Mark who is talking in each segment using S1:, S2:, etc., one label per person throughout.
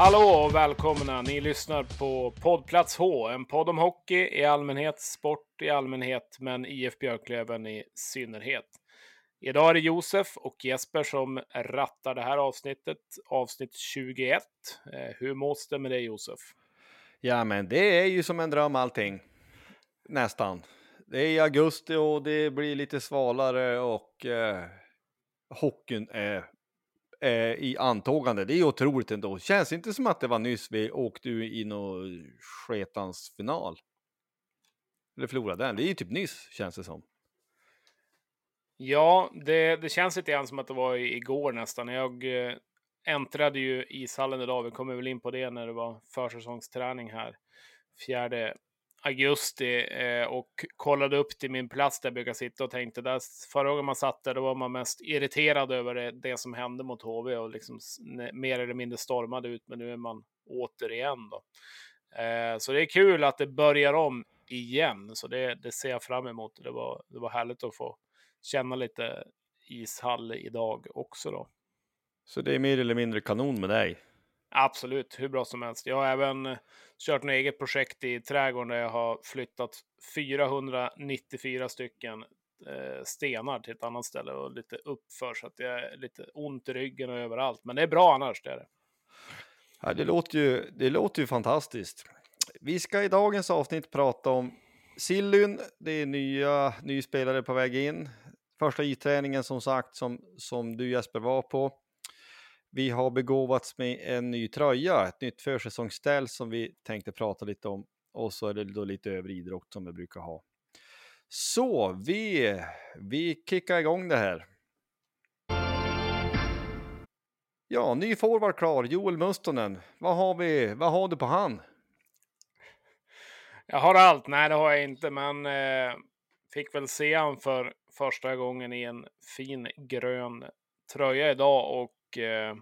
S1: Hallå och välkomna! Ni lyssnar på Poddplats H, en podd om hockey i allmänhet, sport i allmänhet, men IF Björklöven i synnerhet. Idag är det Josef och Jesper som rattar det här avsnittet, avsnitt 21. Eh, hur mås det med dig Josef?
S2: Ja, men det är ju som en dröm allting. Nästan. Det är i augusti och det blir lite svalare och eh, hockeyn är eh, i antågande. Det är otroligt ändå. Känns inte som att det var nyss vi åkte i någon sketans final. Eller förlorade den. Det är ju typ nyss känns det som.
S1: Ja, det, det känns lite grann som att det var igår nästan. Jag eh, äntrade ju ishallen idag. Vi kommer väl in på det när det var försäsongsträning här. Fjärde augusti eh, och kollade upp till min plats där jag brukar sitta och tänkte där förra gången man satt där då var man mest irriterad över det, det som hände mot HV och liksom mer eller mindre stormade ut men nu är man återigen då. Eh, så det är kul att det börjar om igen så det, det ser jag fram emot. Det var, det var härligt att få känna lite ishall idag också då.
S2: Så det är mer eller mindre kanon med dig?
S1: Absolut, hur bra som helst. Jag har även kört något eget projekt i trädgården där jag har flyttat 494 stycken eh, stenar till ett annat ställe och lite uppför så att det är lite ont i ryggen och överallt. Men det är bra annars, det är det.
S2: Ja, det, låter ju, det låter ju fantastiskt. Vi ska i dagens avsnitt prata om Sillyn. Det är nya, ny spelare på väg in. Första träningen som sagt som, som du Jesper var på. Vi har begåvats med en ny tröja, ett nytt försäsongsställ som vi tänkte prata lite om. Och så är det då lite övrig idrott som vi brukar ha. Så vi, vi kickar igång det här. Ja, ny forward klar, Joel Mustonen. Vad har, vi, vad har du på han?
S1: Jag har allt. Nej, det har jag inte, men eh, fick väl se han för första gången i en fin grön tröja idag och Eh,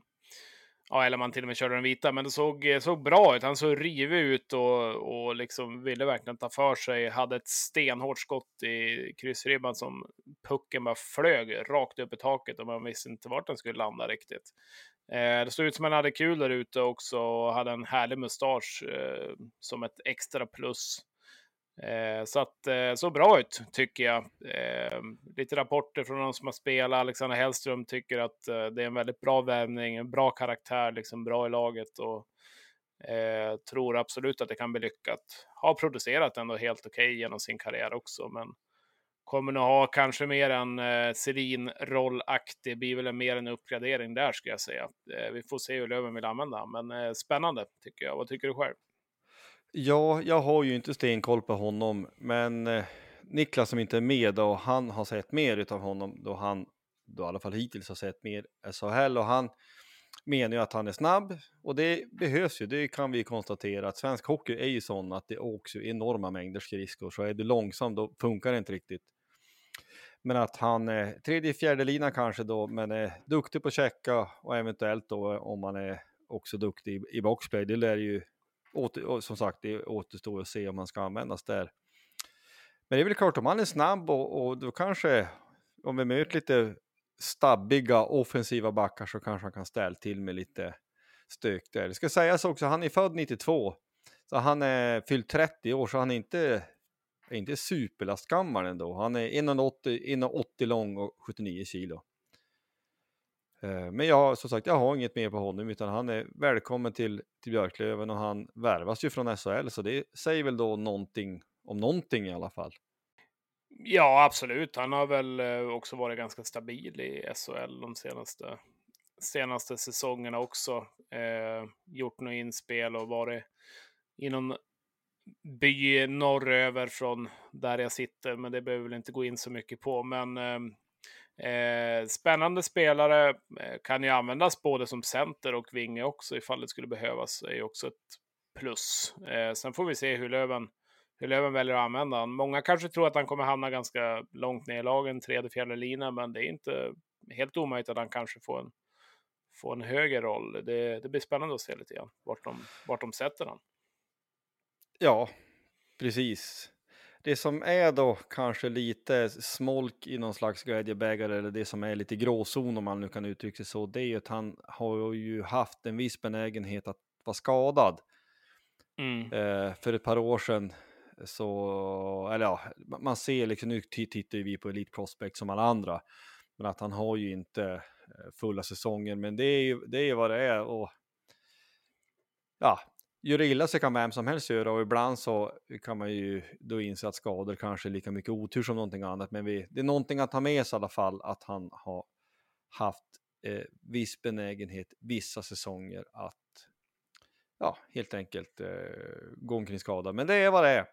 S1: ja, eller man till och med körde den vita, men det såg, eh, såg bra ut. Han såg rivig ut och, och liksom ville verkligen ta för sig. Hade ett stenhårt skott i kryssribban som pucken bara flög rakt upp i taket och man visste inte vart den skulle landa riktigt. Eh, det såg ut som han hade kul där ute också och hade en härlig mustasch eh, som ett extra plus. Eh, så att eh, så bra ut tycker jag. Eh, lite rapporter från de som har spelat. Alexander Hellström tycker att eh, det är en väldigt bra värvning, en bra karaktär, liksom bra i laget och eh, tror absolut att det kan bli lyckat. Har producerat ändå helt okej okay genom sin karriär också, men kommer nog ha kanske mer en eh, Serin-rollaktig, blir väl mer en uppgradering där skulle jag säga. Eh, vi får se hur Löven vill använda men eh, spännande tycker jag. Vad tycker du själv?
S2: Ja, jag har ju inte stenkoll på honom, men eh, Niklas som inte är med då, han har sett mer utav honom då han, då i alla fall hittills har sett mer SHL och han menar ju att han är snabb och det behövs ju, det kan vi konstatera att svensk hockey är ju sån att det åks ju enorma mängder skridskor så är du långsam då funkar det inte riktigt. Men att han är tredje, fjärde lina kanske då, men är duktig på att checka och eventuellt då om man är också duktig i, i boxplay. Det lär ju, åter, som sagt, det återstår att se om han ska användas där. Men det är väl klart, om han är snabb och, och då kanske, om vi möter lite stabbiga offensiva backar så kanske han kan ställa till med lite stök där. Det ska sägas också, han är född 92, så han är fyllt 30 år, så han är inte, är inte superlastgammal ändå. Han är 1,80 lång och 79 kilo. Eh, men jag, som sagt, jag har inget mer på honom utan han är välkommen till, till Björklöven och han värvas ju från SHL så det säger väl då någonting om någonting i alla fall.
S1: Ja, absolut. Han har väl eh, också varit ganska stabil i SHL de senaste, senaste säsongerna också. Eh, gjort några inspel och varit i någon by norröver från där jag sitter, men det behöver väl inte gå in så mycket på. Men eh, Eh, spännande spelare, eh, kan ju användas både som center och vinge också ifall det skulle behövas, är ju också ett plus. Eh, sen får vi se hur Löven, hur Löven väljer att använda honom. Många kanske tror att han kommer hamna ganska långt ner i lagen, tredje, fjärde lina, men det är inte helt omöjligt att han kanske får en, får en högre roll. Det, det blir spännande att se lite grann vart de, vart de sätter honom.
S2: Ja, precis det som är då kanske lite smolk i någon slags glädjebägare eller det som är lite gråzon om man nu kan uttrycka sig så, det är ju att han har ju haft en viss benägenhet att vara skadad. Mm. Eh, för ett par år sedan så, eller ja, man ser liksom, nu tittar ju vi på Elite Prospect som alla andra, men att han har ju inte eh, fulla säsonger, men det är ju det är vad det är och ja, göra illa sig kan vem som helst göra och ibland så kan man ju då inse att skador kanske är lika mycket otur som någonting annat. Men vi, det är någonting att ta med sig i alla fall att han har haft eh, viss benägenhet vissa säsonger att ja, helt enkelt eh, gå omkring skadad. Men det är vad det är.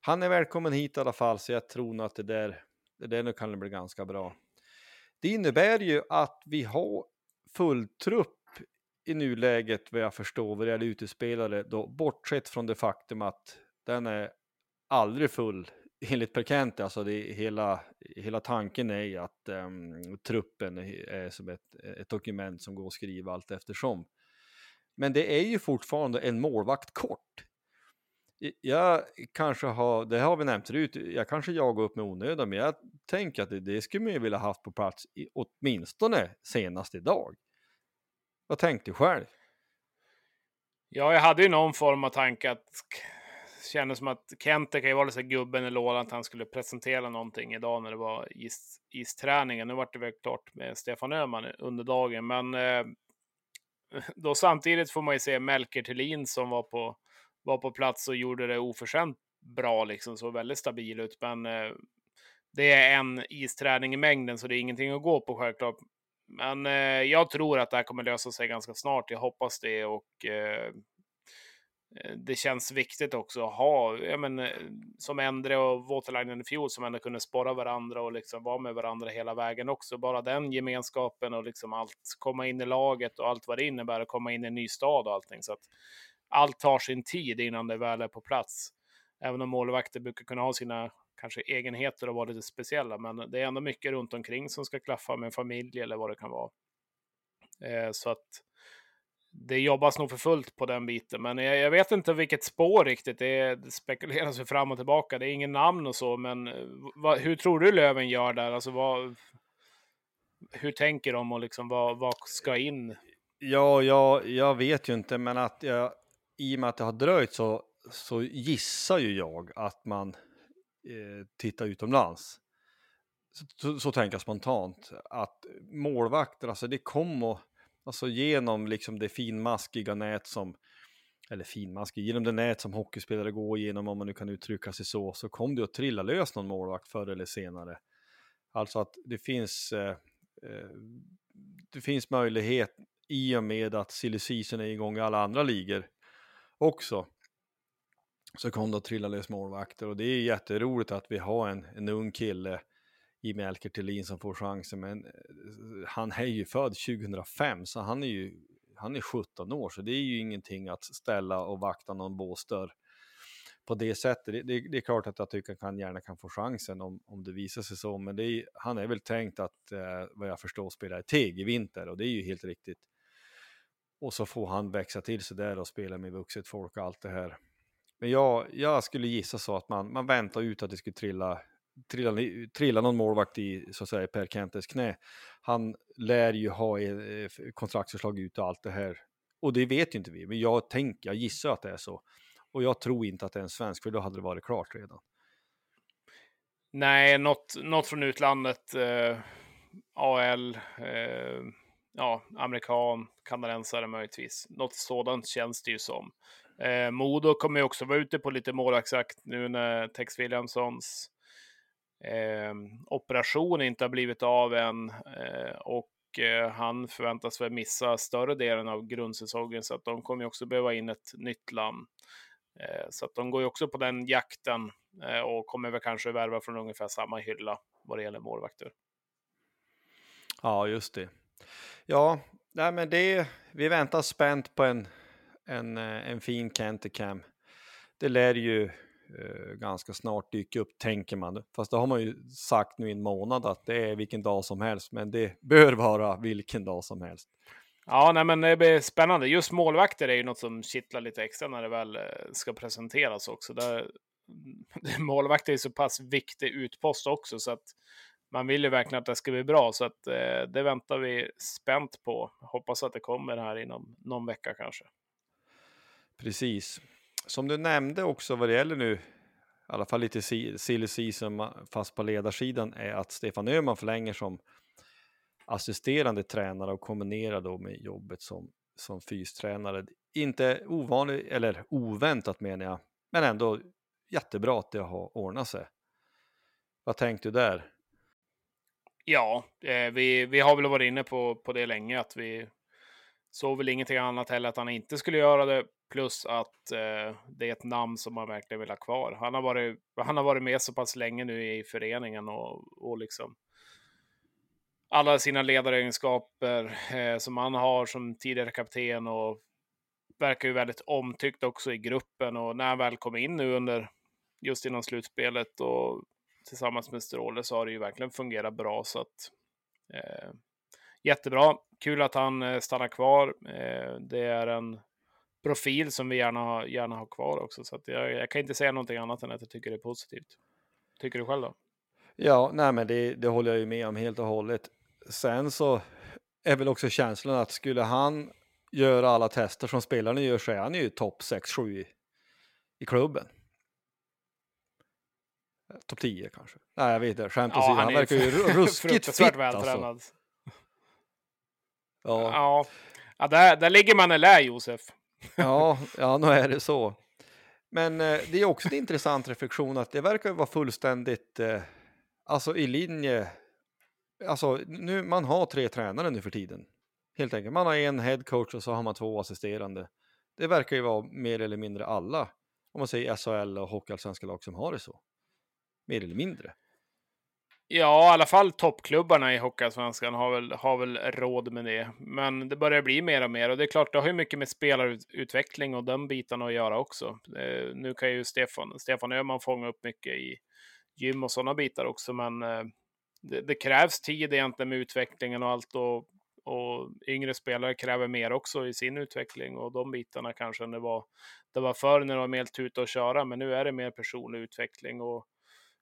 S2: Han är välkommen hit i alla fall, så jag tror nog att det där, det där nu kan det bli ganska bra. Det innebär ju att vi har full trupp i nuläget vad jag förstår vad det gäller utespelare, då bortsett från det faktum att den är aldrig full enligt Perkente, alltså det hela, hela tanken är ju att um, truppen är som ett, ett dokument som går att skriva allt eftersom. Men det är ju fortfarande en målvakt kort. Jag kanske har, det har vi nämnt förut, jag kanske jagar upp med onödan, men jag tänker att det, det skulle man ju vilja haft på plats i, åtminstone senast idag. Vad tänkte du själv?
S1: Ja, jag hade ju någon form av tanke att kändes som att Kente kan ju vara lite gubben i lådan att han skulle presentera någonting idag när det var is, isträningen. Nu vart det väl klart med Stefan Öhman under dagen, men eh, då samtidigt får man ju se Melker Thelin som var på, var på plats och gjorde det oförskämt bra, liksom, så väldigt stabil ut. Men eh, det är en isträning i mängden, så det är ingenting att gå på självklart. Men eh, jag tror att det här kommer lösa sig ganska snart. Jag hoppas det och eh, eh det känns viktigt också att ha, ja, men, eh, som Endre och Waterlinen i fjol, som ändå kunde spara varandra och liksom vara med varandra hela vägen också. Bara den gemenskapen och liksom allt, komma in i laget och allt vad det innebär att komma in i en ny stad och allting. Så att allt tar sin tid innan det väl är på plats. Även om målvakter brukar kunna ha sina kanske egenheter och vara lite speciella, men det är ändå mycket runt omkring som ska klaffa med en familj eller vad det kan vara. Eh, så att det jobbas nog för fullt på den biten, men jag, jag vet inte vilket spår riktigt. Det, det spekuleras ju fram och tillbaka. Det är ingen namn och så, men eh, va, hur tror du Löven gör där? Alltså vad, hur tänker de och liksom vad, vad ska in?
S2: Ja, ja, jag vet ju inte, men att jag, i och med att det har dröjt så, så gissar ju jag att man eh, titta utomlands. Så, så, så tänker jag spontant att målvakter, alltså det kommer, alltså genom liksom det finmaskiga nät som, eller finmaskiga, genom det nät som hockeyspelare går igenom, om man nu kan uttrycka sig så, så kommer det att trilla lös någon målvakt förr eller senare. Alltså att det finns, eh, eh det finns möjlighet i och med att silly season är igång i alla andra ligor också så kom det att trilla lös målvakter och det är jätteroligt att vi har en, en ung kille i Melker Thelin som får chansen. Men eh, han är ju född 2005 så han är ju han är 17 år så det är ju ingenting att ställa och vakta någon båsdörr på det sättet. Det, det, det, är klart att jag tycker att han gärna kan få chansen om, om det visar sig så, men är, han är väl tänkt att, eh, vad jag förstår, spela i TEG i vinter och det är ju helt riktigt. Och så får han växa till sig där och spela med vuxet folk och allt det här. Men jag, jag skulle gissa så att man, man väntar ut att det skulle trilla, trilla, trilla någon målvakt i så att säga, Per Kentes knä. Han lär ju ha eh, kontraktsförslag ut och allt det här. Och det vet ju inte vi, men jag tänker, jag gissar att det är så. Och jag tror inte att det är en svensk, för då hade det varit klart redan.
S1: Nej, något, något från utlandet. Eh, AL, eh, ja, amerikan, kanadensare möjligtvis. Något sådant känns det ju som. Eh, Modo kommer ju också vara ute på lite målvaktsjakt nu när Tex Williamsons eh, operation inte har blivit av än. Eh, och eh, han förväntas väl missa större delen av grundsäsongen, så att de kommer ju också behöva in ett nytt land eh, så att de går ju också på den jakten eh, och kommer väl kanske värva från ungefär samma hylla vad det gäller målvakter.
S2: Ja, just det. Ja, nej, men det, vi väntar spänt på en, en, eh, en fin Canticam. Det lär ju eh, ganska snart dyka upp, tänker man. Fast det har man ju sagt nu i en månad att det är vilken dag som helst, men det bör vara vilken dag som helst.
S1: Ja, nej, men det blir spännande. Just målvakter är ju något som kittlar lite extra när det väl eh, ska presenteras också. Där, målvakter är så pass viktig utpost också, så att man vill ju verkligen att det ska bli bra. Så att eh, det väntar vi spänt på. Hoppas att det kommer här inom någon vecka kanske.
S2: Precis. Som du nämnde också vad det gäller nu, i alla fall lite silly season fast på ledarsidan, är att Stefan Öhman förlänger som assisterande tränare och kombinerar då med jobbet som, som fystränare. Inte ovanligt, eller oväntat menar jag, men ändå jättebra att det har ordnat sig. Vad tänkte du där?
S1: Ja, eh, vi, vi har väl varit inne på, på det länge, att vi såg väl ingenting annat heller att han inte skulle göra det, plus att eh, det är ett namn som man verkligen vill ha kvar. Han har varit, han har varit med så pass länge nu i föreningen och, och liksom alla sina ledaregenskaper eh, som han har som tidigare kapten och verkar ju väldigt omtyckt också i gruppen och när han väl kom in nu under just innan slutspelet och tillsammans med Stråle så har det ju verkligen fungerat bra så att eh, jättebra. Kul att han eh, stannar kvar. Eh, det är en profil som vi gärna, gärna har kvar också så jag, jag kan inte säga någonting annat än att jag tycker det är positivt. Tycker du själv då?
S2: Ja, nej, men det, det håller jag ju med om helt och hållet sen så är väl också känslan att skulle han göra alla tester som spelarna gör så är han ju topp 6-7 i, i klubben. Topp 10 kanske. Nej, jag vet inte. Skämt åsido, ja, han, han verkar ju ruskigt fitt alltså.
S1: Ja. ja, ja där, där ligger man eller Josef
S2: ja, ja, nu är det så. Men eh, det är också en intressant reflektion att det verkar vara fullständigt eh, alltså i linje alltså nu, man har tre tränare nu för tiden. Helt enkelt. Man har en headcoach och så har man två assisterande. Det verkar ju vara mer eller mindre alla, om man säger SHL och hockeyallsvenska lag som har det så. Mer eller mindre.
S1: Ja, i alla fall toppklubbarna i Hockeyallsvenskan har väl, har väl råd med det. Men det börjar bli mer och mer och det är klart, det har ju mycket med spelarutveckling och de bitarna att göra också. Eh, nu kan ju Stefan, Stefan Öhman fånga upp mycket i gym och sådana bitar också, men eh, det, det, krävs tid egentligen med utvecklingen och allt och, och yngre spelare kräver mer också i sin utveckling och de bitarna kanske än det var, det var förr när det var mer tuta och köra, men nu är det mer personlig utveckling och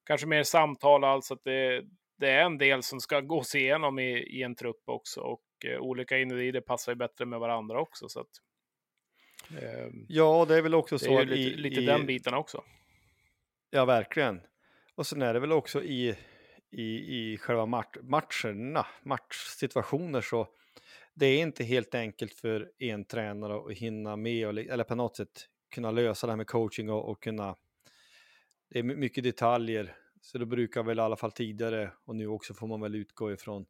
S1: kanske mer samtal, alltså att det, det är en del som ska gås igenom i, i en trupp också och eh, olika individer passar ju bättre med varandra också. Så att,
S2: eh, ja, det är väl också så.
S1: Det är lite, i, lite i, den biten också.
S2: Ja, verkligen. Och sen är det väl också i i, i själva match, matcherna, matchsituationer så det är inte helt enkelt för en tränare att hinna med och, eller på något sätt kunna lösa det här med coaching och, och kunna. Det är mycket detaljer så det brukar väl i alla fall tidigare och nu också får man väl utgå ifrån.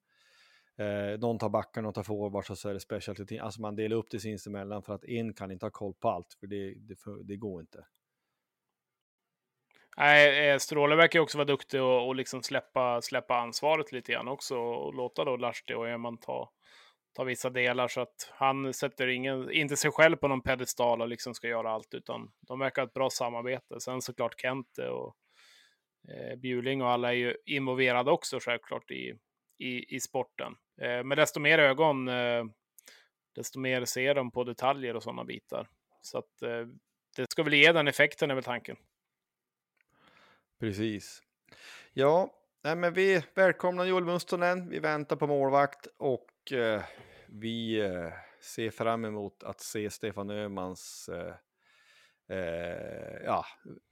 S2: Eh, någon tar backar, någon tar forwards och så är det specialty Alltså man delar upp det sinsemellan för att en kan inte ha koll på allt för det, det, det går inte.
S1: Nej, eh, Stråle verkar också vara duktig och, och liksom släppa, släppa ansvaret lite grann också och låta då Lahti och Öhman ta, ta vissa delar så att han sätter ingen, inte sig själv på någon pedestal och liksom ska göra allt utan de verkar ha ett bra samarbete. Sen såklart Kente och eh, Bjuling och alla är ju involverade också självklart i, i, i sporten. Eh, men desto mer ögon, eh, desto mer ser de på detaljer och sådana bitar. Så att eh, det ska väl ge den effekten är väl tanken.
S2: Precis. Ja, nej, men vi välkomnar Joel Mustonen. Vi väntar på målvakt och eh, vi eh, ser fram emot att se Stefan Öhmans eh, eh, ja,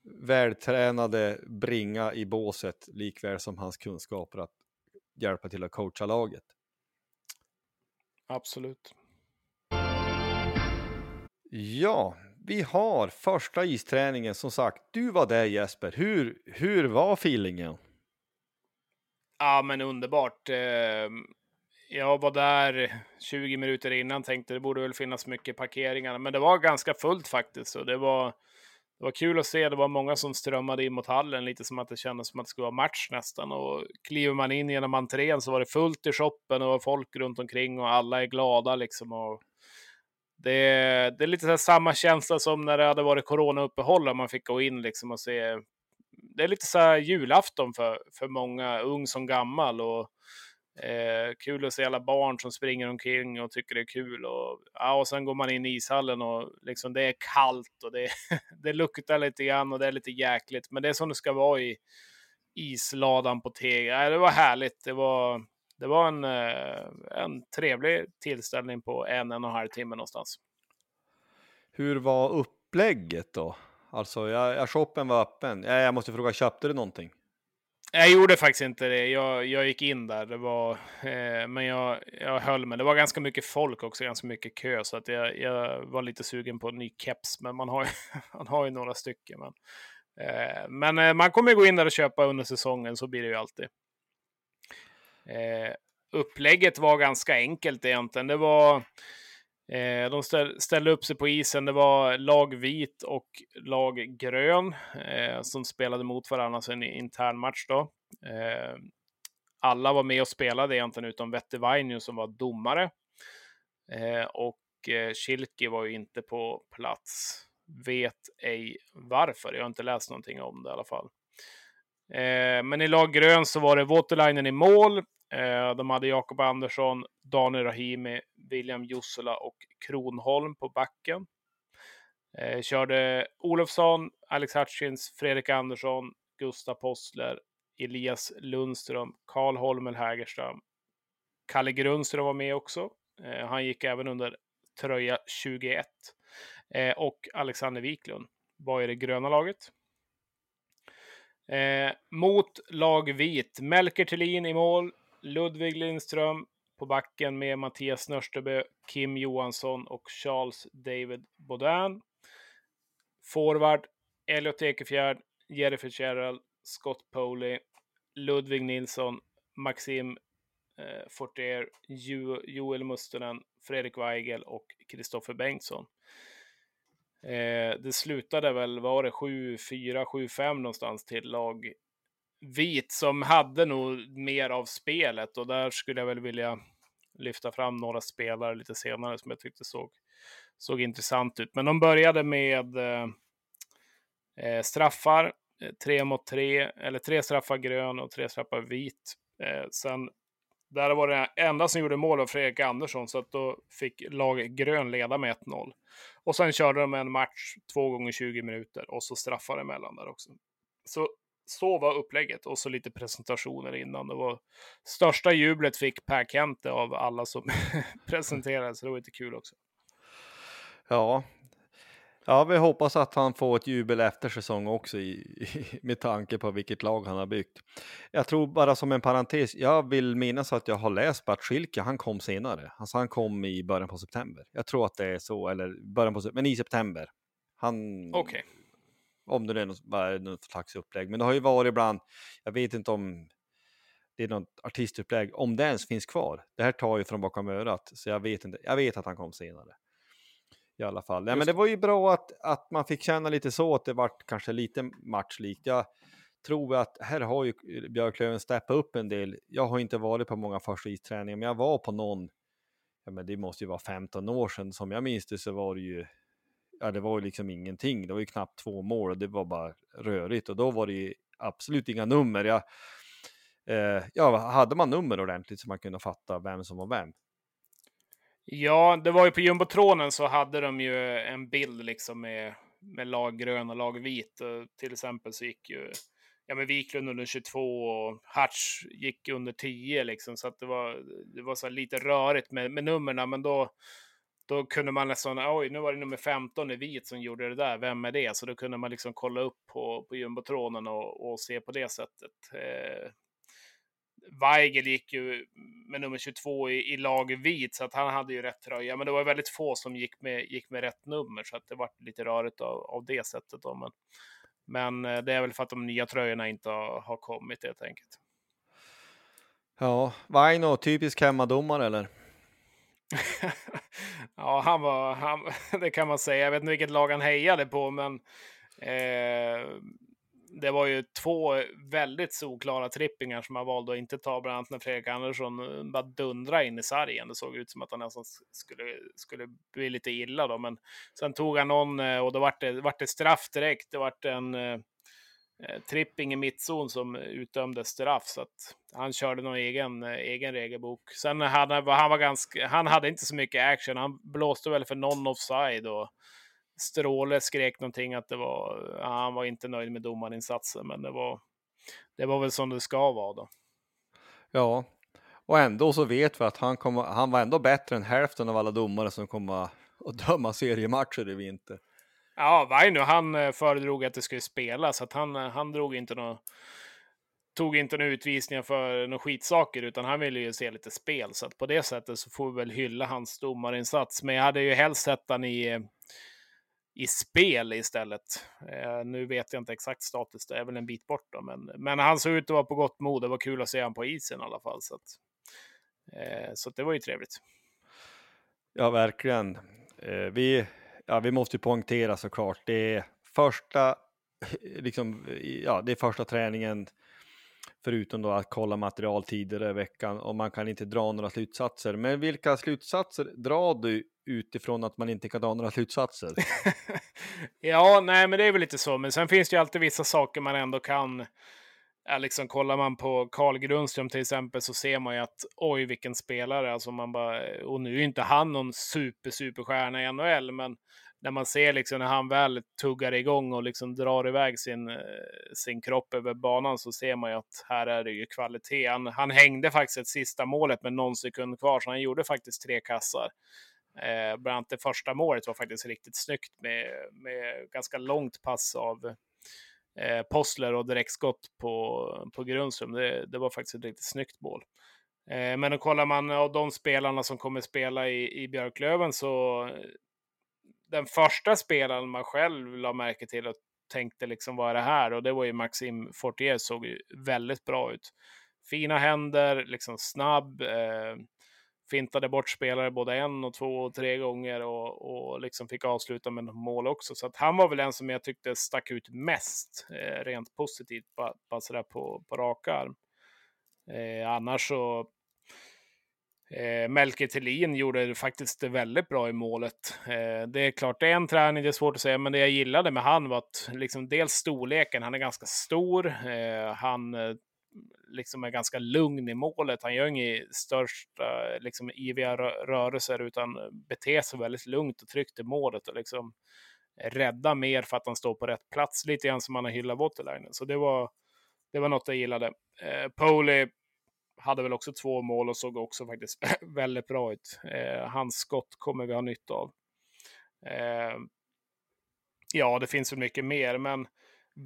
S2: vältränade bringa i båset likväl som hans kunskaper att hjälpa till att coacha laget.
S1: Absolut.
S2: Ja, vi har första isträningen som sagt. Du var där Jesper. Hur, hur var feelingen?
S1: Ja, men underbart. Jag var där 20 minuter innan, tänkte det borde väl finnas mycket parkeringar, men det var ganska fullt faktiskt. Och det var, det var kul att se. Det var många som strömmade in mot hallen, lite som att det kändes som att det skulle vara match nästan. Och kliver man in genom entrén så var det fullt i shoppen och folk runt omkring och alla är glada liksom. Och det, det är lite så samma känsla som när det hade varit coronauppehåll och man fick gå in liksom och se. Det är lite så här julafton för, för många, ung som gammal. Och, eh, kul att se alla barn som springer omkring och tycker det är kul. Och, ja, och sen går man in i ishallen och liksom, det är kallt och det, det luktar lite grann och det är lite jäkligt. Men det är som det ska vara i isladan på Tega. Ja, det var härligt. Det var, det var en, eh, en trevlig tillställning på en, en och en halv timme någonstans.
S2: Hur var upplägget då? Alltså, jag, jag shoppen var öppen. Jag, jag måste fråga, köpte du någonting?
S1: Jag gjorde faktiskt inte det. Jag, jag gick in där, det var, eh, men jag, jag höll mig. Det var ganska mycket folk också, ganska mycket kö, så att jag, jag var lite sugen på en ny keps, men man har ju, man har ju några stycken. Men, eh, men eh, man kommer gå in där och köpa under säsongen, så blir det ju alltid. Eh, upplägget var ganska enkelt egentligen. Det var, eh, de ställde upp sig på isen. Det var lag vit och lag grön eh, som spelade mot varandra, så en intern match då. Eh, alla var med och spelade egentligen utom Vette Vainio som var domare. Eh, och eh, Kilki var ju inte på plats. Vet ej varför. Jag har inte läst någonting om det i alla fall. Eh, men i lag grön så var det Waterlinen i mål, Eh, de hade Jakob Andersson, Daniel Rahimi, William Jussela och Kronholm på backen. Eh, körde Olofsson, Alex Hutchins, Fredrik Andersson, Gustav Postler, Elias Lundström, Karl Holmel Hägerström. Kalle Grundström var med också. Eh, han gick även under tröja 21. och Alexander Wiklund var i det gröna laget. Eh, mot lag vit, Melker Thelin i mål, Ludvig Lindström på backen med Mattias Nörstebö, Kim Johansson och Charles David Baudin. Forward Elliot Ekefjärd, Jerry Fitzgerald, Scott Poley, Ludvig Nilsson, Maxim eh, Fortier, jo Joel Mustonen, Fredrik Weigel och Kristoffer Bengtsson. Eh, det slutade väl, var det 7-4, 7-5 någonstans till lag vit som hade nog mer av spelet och där skulle jag väl vilja lyfta fram några spelare lite senare som jag tyckte såg, såg intressant ut. Men de började med eh, eh straffar, eh, tre mot tre, eller tre straffar grön och tre straffar vit. Eh, sen där var det enda som gjorde mål av Fredrik Andersson, så att då fick lag grön leda med 1-0. Och sen körde de en match två gånger 20 minuter och så straffar emellan där också. Så så var upplägget och så lite presentationer innan. Det var största jublet fick Per Kente av alla som presenterades, det var lite kul också.
S2: Ja, ja, vi hoppas att han får ett jubel efter säsong också i, i, med tanke på vilket lag han har byggt. Jag tror bara som en parentes, jag vill minnas att jag har läst Bert Schilke, han kom senare. Alltså han kom i början på september. Jag tror att det är så, eller början på men i september. Han,
S1: okay.
S2: Om det är något, något slags upplägg. Men det har ju varit ibland, jag vet inte om det är något artistupplägg, om det ens finns kvar. Det här tar ju från bakom örat, så jag vet inte. Jag vet att han kom senare. I alla fall. Ja, men det var ju bra att, att man fick känna lite så att det vart kanske lite matchlikt. Jag tror att här har ju Björklöven steppat upp en del. Jag har inte varit på många första isträningar, men jag var på någon. Ja, men det måste ju vara 15 år sedan som jag minns det så var det ju. Ja, det var ju liksom ingenting. Det var ju knappt två mål och det var bara rörigt och då var det ju absolut inga nummer. Jag, eh, ja, hade man nummer ordentligt så man kunde fatta vem som var vem.
S1: Ja, det var ju på jumbotronen så hade de ju en bild liksom med, med lag grön och lag vit. Och till exempel så gick ju ja, men Wiklund under 22 och Hatch gick under 10 liksom. Så att det var, det var så lite rörigt med, med numren. Men då, då kunde man nästan, oj, nu var det nummer 15 i vit som gjorde det där. Vem är det? Så då kunde man liksom kolla upp på, på jumbotronen och, och se på det sättet. Eh, Weigel gick ju med nummer 22 i, i lag vit, så att han hade ju rätt tröja. Men det var väldigt få som gick med, gick med rätt nummer, så att det var lite rörigt av, av det sättet. Då. Men, men eh, det är väl för att de nya tröjorna inte har, har kommit helt enkelt.
S2: Ja, Vaino, typisk hemmadomare eller?
S1: ja, han var, han, det kan man säga. Jag vet inte vilket lag han hejade på, men eh, det var ju två väldigt solklara trippingar som han valde att inte ta, bland annat när Fredrik Andersson eh, bara dundra in i sargen. Det såg ut som att han nästan skulle, skulle bli lite illa då, men sen tog han någon eh, och då vart det, vart det straff direkt. Det vart en eh, Eh, tripping i mittzon som utdömde straff, så att han körde någon egen, eh, egen regelbok. Sen hade han var ganska, han hade inte så mycket action. Han blåste väl för någon offside och Stråle skrek någonting att det var, han var inte nöjd med domarinsatsen, men det var, det var väl som det ska vara då.
S2: Ja, och ändå så vet vi att han, kommer, han var ändå bättre än hälften av alla domare som kommer att döma seriematcher i vinter.
S1: Ja, Vaino, han eh, föredrog att det skulle spelas, så att han, eh, han drog inte något tog inte några utvisningar för några skitsaker, utan han ville ju se lite spel. Så att på det sättet så får vi väl hylla hans domarinsats. Men jag hade ju helst sett han i, i spel istället. Eh, nu vet jag inte exakt status, det är väl en bit bort då, men, men han såg ut att vara på gott mod. Det var kul att se honom på isen i alla fall. Så, att, eh, så att det var ju trevligt.
S2: Ja, verkligen. Eh, vi, ja, vi måste ju poängtera såklart, det är första, liksom, ja, det är första träningen förutom då att kolla material tidigare i veckan och man kan inte dra några slutsatser. Men vilka slutsatser drar du utifrån att man inte kan dra några slutsatser?
S1: ja, nej, men det är väl lite så. Men sen finns det ju alltid vissa saker man ändå kan är liksom, kollar man på Carl Grundström till exempel så ser man ju att oj, vilken spelare. Alltså man bara, eh, och nu är ju inte han någon super, superstjärna i NHL, men när man ser liksom när han väl tuggar igång och liksom drar iväg sin, eh, sin kropp över banan så ser man ju att här är det ju kvalitet. Han, han hängde faktiskt ett sista målet med någon sekund kvar, så han gjorde faktiskt tre kassar. Eh, bland annat det första målet var faktiskt riktigt snyggt med, med ganska långt pass av eh, Postler och direktskott på, på Grundström. Det, det var faktiskt ett riktigt snyggt mål. Eh, men då kollar man av de spelarna som kommer spela i, i Björklöven så eh, den första spelaren man själv la märke till och tänkte liksom vad är det här? Och det var ju Maxim Fortier, såg ju väldigt bra ut. Fina händer, liksom snabb, eh, fintade bort spelare både en och två och tre gånger och, och liksom fick avsluta med mål också. Så att han var väl en som jag tyckte stack ut mest, eh, rent positivt, bara, bara sådär på, på rak arm. Eh, annars så Eh, Melker Thelin gjorde det faktiskt väldigt bra i målet. Eh, det är klart, det är en träning, det är svårt att säga, men det jag gillade med han var att liksom dels storleken, han är ganska stor, eh, han eh, liksom är ganska lugn i målet, han gör inga största liksom, iviga rörelser utan beter sig väldigt lugnt och tryggt i målet och liksom rädda mer för att han står på rätt plats, lite grann som man har hyllat Waterlinen. Så det var, det var något jag gillade. Eh, Poli hade väl också två mål och såg också faktiskt väldigt bra ut. Eh, hans skott kommer vi ha nytta av. Eh, ja, det finns väl mycket mer, men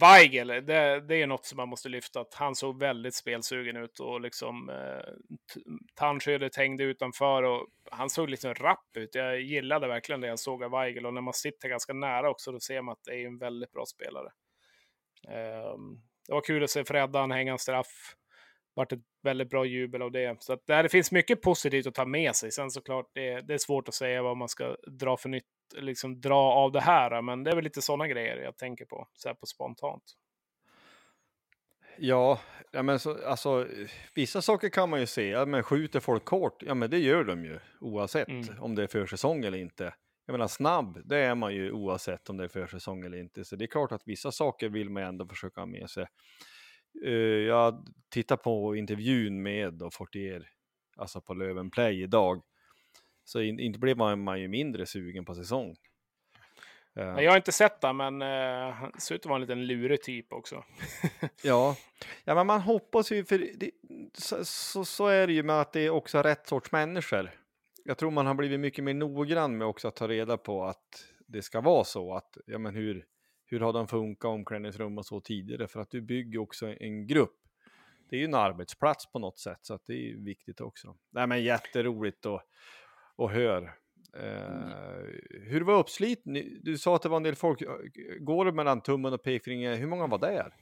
S1: Weigel, det, det, är något som man måste lyfta. Att han såg väldigt spelsugen ut och liksom eh, tandskyddet hängde utanför och han såg liksom rapp ut. Jag gillade verkligen det jag såg av Weigel och när man sitter ganska nära också, då ser man att det är en väldigt bra spelare. Eh, det var kul att se Freddan hänga en straff Vart ett väldigt bra jubel av det. Så att det finns mycket positivt att ta med sig. Sen såklart, det, det är svårt att säga vad man ska dra för nytta liksom dra av det här. Men det är väl lite sådana grejer jag tänker på, så här på spontant.
S2: Ja, ja men så, alltså, vissa saker kan man ju se. Ja, men skjuter folk kort, ja men det gör de ju oavsett
S1: Mm.
S2: om det är försäsong eller inte. Jag menar snabb, det är man ju oavsett om det är försäsong eller inte. Så det är klart att vissa saker vill man ändå försöka ha med sig. Uh, jag tittar på intervjun med och Fortier, alltså på Löven Play idag. Så in, inte blev man, man ju mindre sugen på säsong. Eh,
S1: Jag har inte sett det, men uh, han ser ut att vara en liten lurig typ också.
S2: Ja, ja men man hoppas ju, för det, så, så, så är det ju med att det är också rätt sorts människor. Jag tror man har blivit mycket mer noggrann med också att ta reda på att det ska vara så. Att, ja men hur, hur har de funkat omklädningsrum och så tidigare? För att du bygger också en grupp. Det är ju en arbetsplats på något sätt, så att det är viktigt också. Nej men jätteroligt att, att höra. Eh, hur var uppslitningen? Du sa att det var en del folk. Går det mellan tummen och pekfingret? Hur många var där?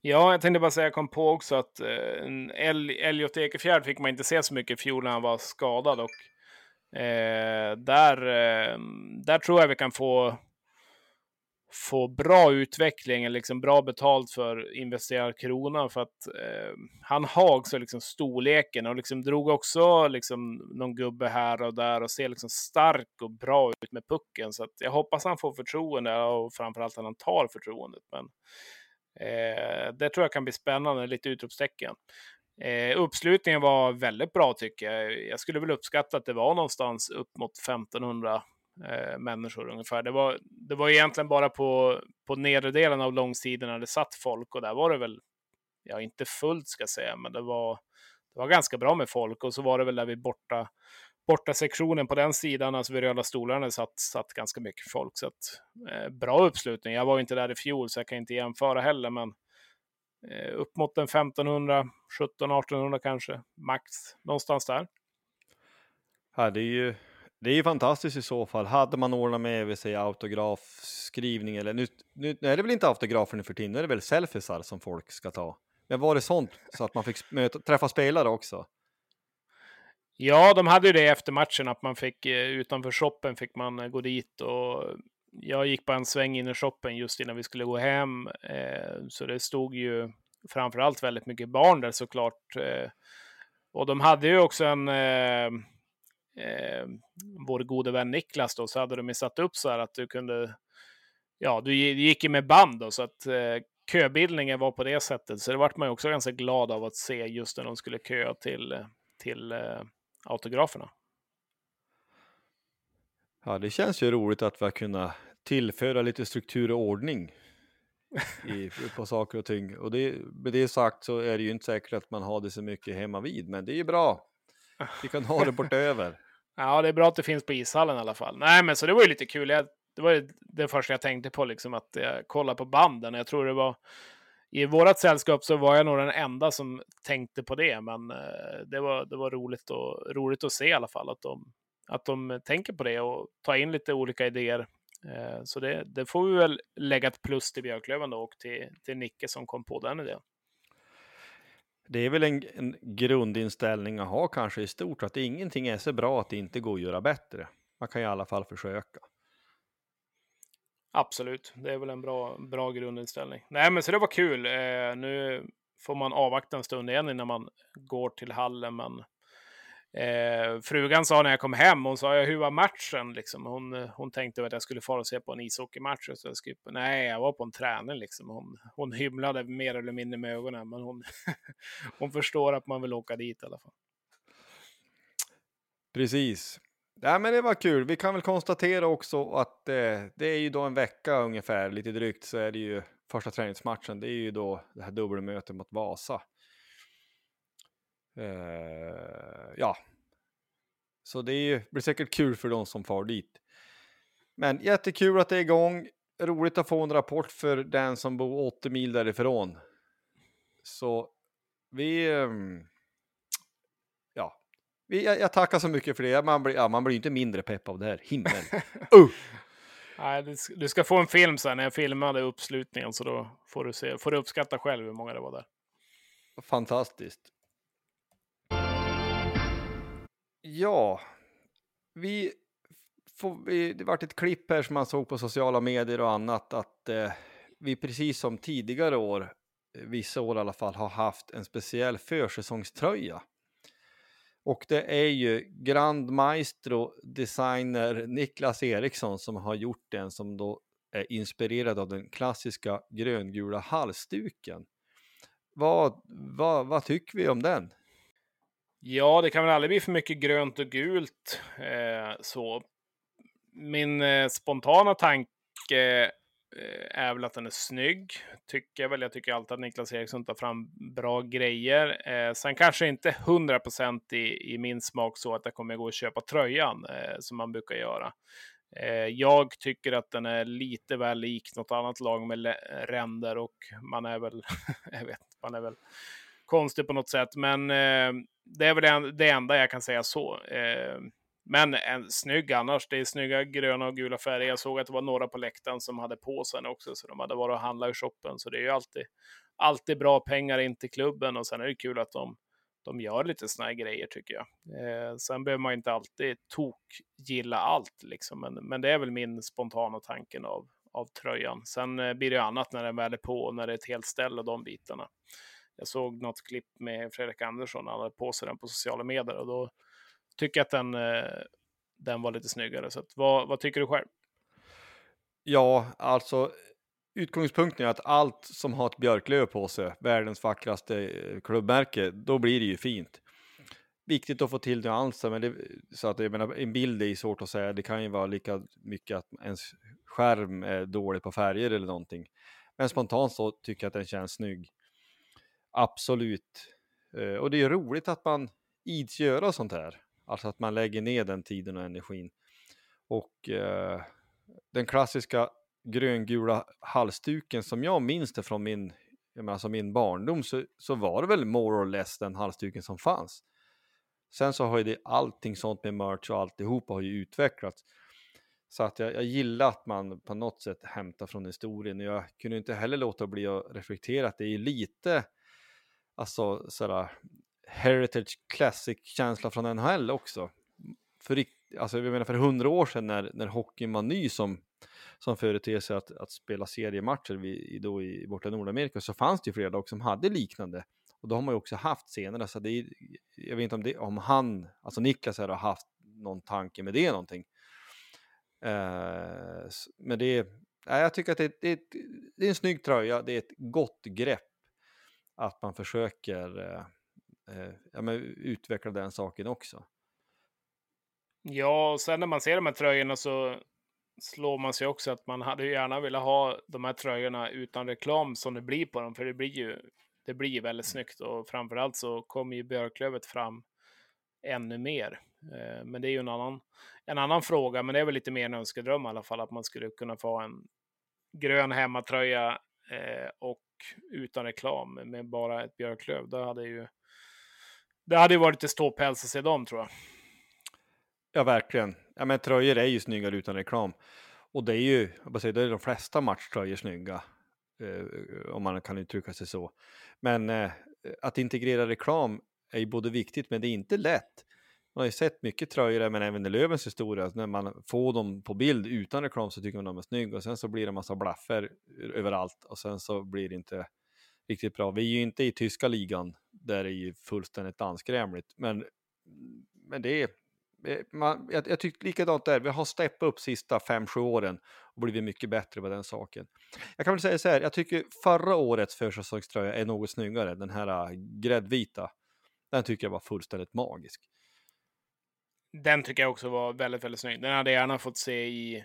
S1: Ja, jag tänkte bara säga, jag kom på också att eh, El Elliot Ekefjärd fick man inte se så mycket i fjol när han var skadad. Och, eh, där, eh, där tror jag vi kan få, få bra utveckling, liksom bra betalt för investerad krona. För att eh, han har också liksom storleken och liksom drog också liksom någon gubbe här och där och ser liksom stark och bra ut med pucken. Så att jag hoppas han får förtroende och framförallt att han tar förtroendet. Men Eh, det tror jag kan bli spännande, lite utropstecken. Eh, uppslutningen var väldigt bra tycker jag. Jag skulle väl uppskatta att det var någonstans upp mot 1500 eh, människor ungefär. Det var, det var egentligen bara på, på nedre delen av långsidorna det satt folk och där var det väl, ja inte fullt ska jag säga, men det var, det var ganska bra med folk och så var det väl där vid borta borta sektionen på den sidan, alltså vid röda stolarna, satt, satt ganska mycket folk. Så att, eh, bra uppslutning. Jag var inte där i fjol, så jag kan inte jämföra heller, men eh, upp mot en 1500, 1700-1800 kanske, max. Någonstans där.
S2: Ja, det är ju det är ju fantastiskt i så fall. Hade man ordnat med vi säger autografskrivning eller nu, nu är det väl inte autografer nu för tiden, nu är det väl selfiesar som folk ska ta. Men var det sånt så att man fick möta, träffa spelare också?
S1: Ja, de hade ju det efter matchen att man fick eh, utanför shoppen fick man eh, gå dit och jag gick bara en sväng in i shoppen just innan vi skulle gå hem. Eh, så det stod ju framför allt väldigt mycket barn där såklart. Och de hade ju också en eh, vår gode vän Niklas då, så hade de ju satt upp så här att du kunde, ja, du gick ju med band då, så att eh, köbildningen var på det sättet. Så det vart man ju också ganska glad av att se just när de skulle köa till, till eh, autograferna.
S2: Ja, det känns ju roligt att vi har kunnat tillföra lite struktur och ordning i, på saker och ting. Och det, med det sagt så är det ju inte säkert att man har det så mycket hemma vid, men det är ju bra. Vi kan ha det bortöver
S1: ja, det är bra att det finns på ishallen i alla fall. Nej, men så det var ju lite kul. Jag, det var ju det första jag tänkte på, liksom att jag kollade på banden. Jag tror det var i vårt sällskap så var jag nog den enda som tänkte på det, men eh, det var, det var roligt, och, roligt att se i alla fall att de, att de tänker på det och tar in lite olika idéer. Eh, så det, det får vi väl lägga ett plus till Björklöven då och till, till Nicke som kom på den idén.
S2: Det är väl en, en grundinställning att ha kanske i stort, att ingenting är så bra att det inte går att göra bättre. Man kan i alla fall försöka.
S1: Absolut, det är väl en bra, bra grundinställning. Nej, men så det var kul. Eh, nu får man avvakta en stund igen innan man går till hallen, men eh, frugan sa när jag kom hem, hon sa hur var matchen? Liksom. Hon, eh, hon tänkte att jag skulle fara och se på en ishockeymatch. Så jag skulle, Nej, jag var på en träning. Liksom. Hon, hon hymlade mer eller mindre med ögonen, men hon, hon förstår att man vill åka dit i alla fall.
S2: Precis. Ja, men det var kul. Vi kan väl konstatera också att eh, det är ju då en vecka ungefär, lite drygt, så är det ju första träningsmatchen. Det är ju då det här dubbelmötet mot Vasa. Eh, ja, så det är ju, blir säkert kul för de som far dit. Men jättekul att det är igång. Roligt att få en rapport för den som bor 80 mil därifrån. Så vi... Um, ja, vi, jag, jag, tackar så mycket för det. Man blir, ja, man blir inte mindre pepp av det här. Himmel. uh!
S1: Nej, du, du ska få en film sen när jag filmade uppslutningen så då får du, se, får du uppskatta själv hur många det var där.
S2: Fantastiskt. Ja, vi får vi, det vart ett klipp här som man såg på sociala medier och annat att eh, vi precis som tidigare år, eh, vissa år i alla fall, har haft en speciell försäsongströja. Och det är ju Grand Maestro designer Niklas Eriksson som har gjort den som då är inspirerad av den klassiska gröngula halsduken. Vad, vad, vad tycker vi om den?
S1: Ja, det kan väl aldrig bli för mycket grönt och gult. Eh, så. Min eh, spontana tanke eh, är väl att den är snygg. Tycker jag väl. Jag tycker alltid att Niklas Eriksson tar fram bra grejer. Eh, sen kanske inte 100% i, i min smak så att jag kommer gå och köpa tröjan eh, som man brukar göra. Eh, jag tycker att den är lite väl lik något annat lag med ränder och man är väl, jag vet man är väl konstig på något sätt. Men eh, det är väl det enda jag kan säga så. Eh, men en snygg annars. Det är snygga gröna och gula färger. Jag såg att det var några på läktaren som hade på sig också, så de hade varit och handlat i shoppen. Så det är ju alltid, alltid bra pengar in till klubben och sen är det kul att de, de gör lite såna här grejer tycker jag. Eh, sen behöver man inte alltid tok gilla allt liksom, men, men det är väl min spontana tanken av, av tröjan. Sen eh, blir det annat när den väl är på och när det är ett helt ställ och de bitarna. Jag såg något klipp med Fredrik Andersson, han hade på sig den på sociala medier och då tycker jag att den, eh, den var lite snyggare. Så att, vad, vad tycker du själv?
S2: Ja, alltså utgångspunkten är att allt som har ett björklöv på sig, världens vackraste eh, klubbmärke, då blir det ju fint. Viktigt att få till nyanser, men det, så att jag menar, en bild är svårt att säga. Det kan ju vara lika mycket att ens skärm är dålig på färger eller någonting. Men spontant så tycker jag att den känns snygg. Absolut. Eh, och det är roligt att man ids göra sånt här. Alltså att man lägger ner den tiden och energin. Och eh, den klassiska gröngula halsduken som jag minns det från min, jag menar, alltså min barndom så, så var det väl more or less den halsduken som fanns. Sen så har ju det allting sånt med merch och alltihopa har ju utvecklats. Så att jag, jag gillar att man på något sätt hämtar från historien. Jag kunde inte heller låta bli att reflektera att det är lite alltså sådär heritage classic-känsla från NHL också. För, alltså, jag menar för hundra år sedan när, när hockeyn var ny som, som företeelse att, att spela seriematcher vid, då i borta Nordamerika så fanns det ju flera lag som hade liknande. Och då har man ju också haft senare, så det är, jag vet inte om, det, om han, alltså Niklas här har haft någon tanke med det någonting. Eh, men det, ja, jag tycker att det, det, det är en snygg tröja, det är ett gott grepp att man försöker uh, uh, ja, men utveckla den saken också.
S1: Ja, och sen när man ser de här tröjorna så slår man sig också att man hade gärna velat ha de här tröjorna utan reklam som det blir på dem, för det blir ju, det blir väldigt snyggt och framförallt så kommer ju Björklövet fram ännu mer. Eh, men det är ju en annan, en annan fråga, men det är väl lite mer en önskedröm i alla fall, att man skulle kunna få en grön hemmatröja eh, och utan reklam med bara ett björklöv. Det hade ju det hade varit lite ståpäls att se dem tror jag.
S2: Ja, verkligen. Ja, men tröjor är ju snyggare utan reklam. Och det är ju, jag säga, det är de flesta matchtröjor snygga. Eh, om man kan uttrycka sig så. Men eh, att integrera reklam är ju både viktigt, men det är inte lätt. Man har ju sett mycket tröjor, men även i Lövens historia, alltså när man får dem på bild utan reklam så tycker man de är snygga och sen så blir det en massa blaffer överallt och sen så blir det inte riktigt bra. Vi är ju inte i tyska ligan där det är ju fullständigt anskrämligt, men, men det är man, jag, jag tycker likadant där, vi har steppat upp sista 5-7 åren och blivit mycket bättre på den saken. Jag kan väl säga så här, jag tycker förra årets försäsongströja är något snyggare, den här äh, gräddvita. Den tycker jag var fullständigt magisk.
S1: Den tycker jag också var väldigt, väldigt snygg. Den hade jag gärna fått se i,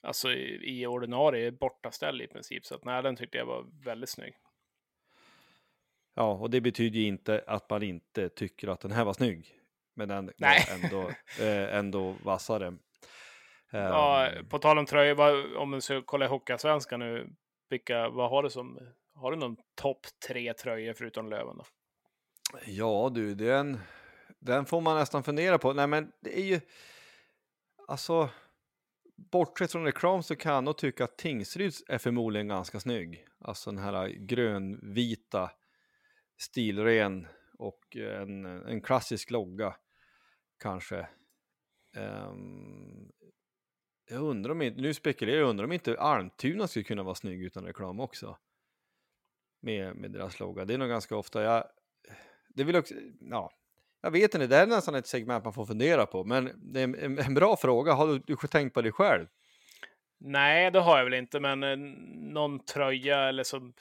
S1: alltså i, i ordinarie bortaställ i princip. Så att, nej, den tyckte jag var väldigt snygg.
S2: Ja, och det betyder ju inte att man inte tycker att den här var snygg. Men den
S1: nej.
S2: var ändå, eh, ändå vassare.
S1: Ja, um, på tal om tröjor, om du ska kolla i Hockeyallsvenskan nu, vilka, vad har du som, har du någon topp tre tröjor förutom Löven då?
S2: Ja du, den, den får man nästan fundera på. Nej men det är ju, alltså, bortsett från reklam så kan jag nog tycka att Tingsryds är förmodligen ganska snygg. Alltså den här grönvita, stilren och en, en klassisk logga kanske. Um, jag undrar om inte, nu spekulerar jag, undrar om inte Almtuna skulle kunna vara snygg utan reklam också. Med, med deras logga. Det är nog ganska ofta, jag, det vill också, ja, jag vet inte, det här är nästan ett segment man får fundera på, men det är en, en bra fråga. Har du, du tänkt på det själv?
S1: Nej, det har jag väl inte, men eh, någon tröja eller så.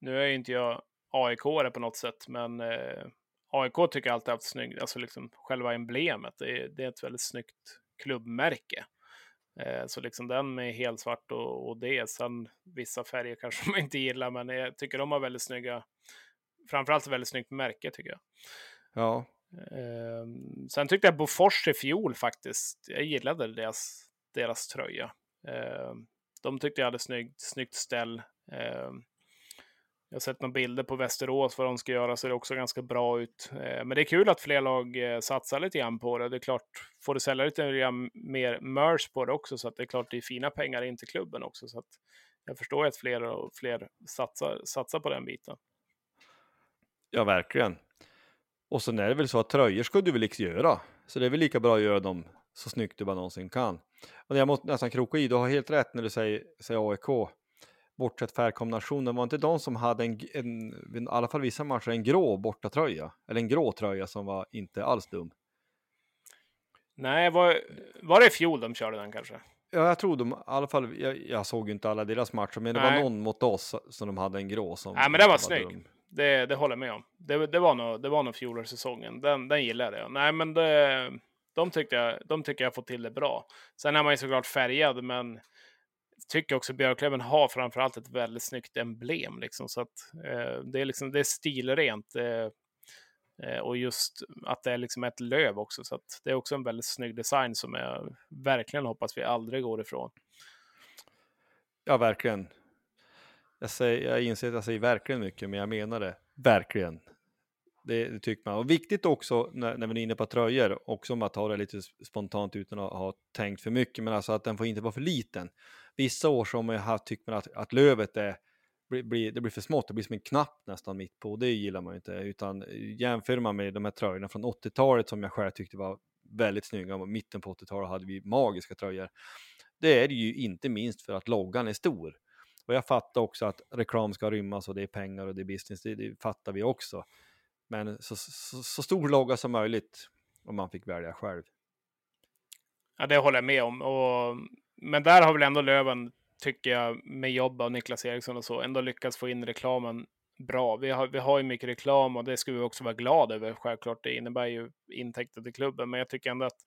S1: Nu är ju inte jag aik på något sätt, men eh, AIK tycker jag alltid haft snyggt, alltså liksom själva emblemet. Det är, det är ett väldigt snyggt klubbmärke. Eh, så liksom den med helsvart och, och det. Sen vissa färger kanske man inte gillar, men jag tycker de har väldigt snygga, framförallt väldigt snyggt märke tycker jag.
S2: Ja.
S1: Eh, sen tyckte jag Bofors i fjol faktiskt, jag gillade deras, deras tröja. Eh, de tyckte jag hade snyggt, snyggt ställ. Eh, jag har sett några bilder på Västerås vad de ska göra, så det också ganska bra ut. Eh, men det är kul att fler lag eh, satsar lite grann på det. Det är klart, får du sälja lite mer merch på det också, så att det är klart det är fina pengar in till klubben också. Så att jag förstår att fler och fler satsar, satsar på den biten.
S2: Ja, verkligen. Och sen är det väl så att tröjor ska du väl liksom göra, så det är väl lika bra att göra dem så snyggt du bara någonsin kan. Och jag måste nästan kroka i, du har helt rätt när du säger, säger AIK bortsett färgkombinationen, var inte de som hade en, en, i alla fall vissa matcher, en grå bortatröja? Eller en grå tröja som var inte alls dum?
S1: Nej, var, var det i fjol de körde den kanske?
S2: Ja, jag tror de, i alla fall, jag, jag såg ju inte alla deras matcher, men det Nej. var någon mot oss som de hade en grå som...
S1: Nej, men den var, var snygg. Det, det håller jag med om. Det, det var nog, det var nog fjolårssäsongen. Den, den gillade jag. Nej, men det, de tyckte jag, de tycker jag fått till det bra. Sen är man ju såklart färgad, men tycker också Björklöven har framförallt ett väldigt snyggt emblem. Liksom, så att, eh, det, är liksom, det är stilrent. Eh, eh, och just att det är liksom ett löv också. Så att det är också en väldigt snygg design som jag verkligen hoppas vi aldrig går ifrån.
S2: Ja, verkligen. Jag, säger, jag inser att jag säger verkligen mycket, men jag menar det. Verkligen. Det, det, tycker man. Och viktigt också när, när man är inne på tröjor, också om att ha det lite spontant utan att ha tänkt för mycket, men alltså att den får inte vara för liten. Vissa år som jag har tyckt man att, att lövet är, blir, det blir för smått, det blir som en knapp nästan mitt på, det gillar man ju inte. Utan jämför man med de här tröjorna från 80-talet som jag själv tyckte var väldigt snygga, och mitten på 80-talet hade vi magiska tröjor. Det är det ju inte minst för att loggan är stor. Och jag fattar också att reklam ska rymmas och det är pengar och det är business, det, det fattar vi också. Men så, så, så, stor logga som möjligt om man fick välja själv.
S1: Ja, det håller jag med om. Och men där har väl ändå Löven, tycker jag, med jobb av Niklas Eriksson och så, ändå lyckats få in reklamen bra. Vi har, vi har ju mycket reklam och det ska vi också vara glada över. Självklart, det innebär ju intäkter till klubben, men jag tycker ändå att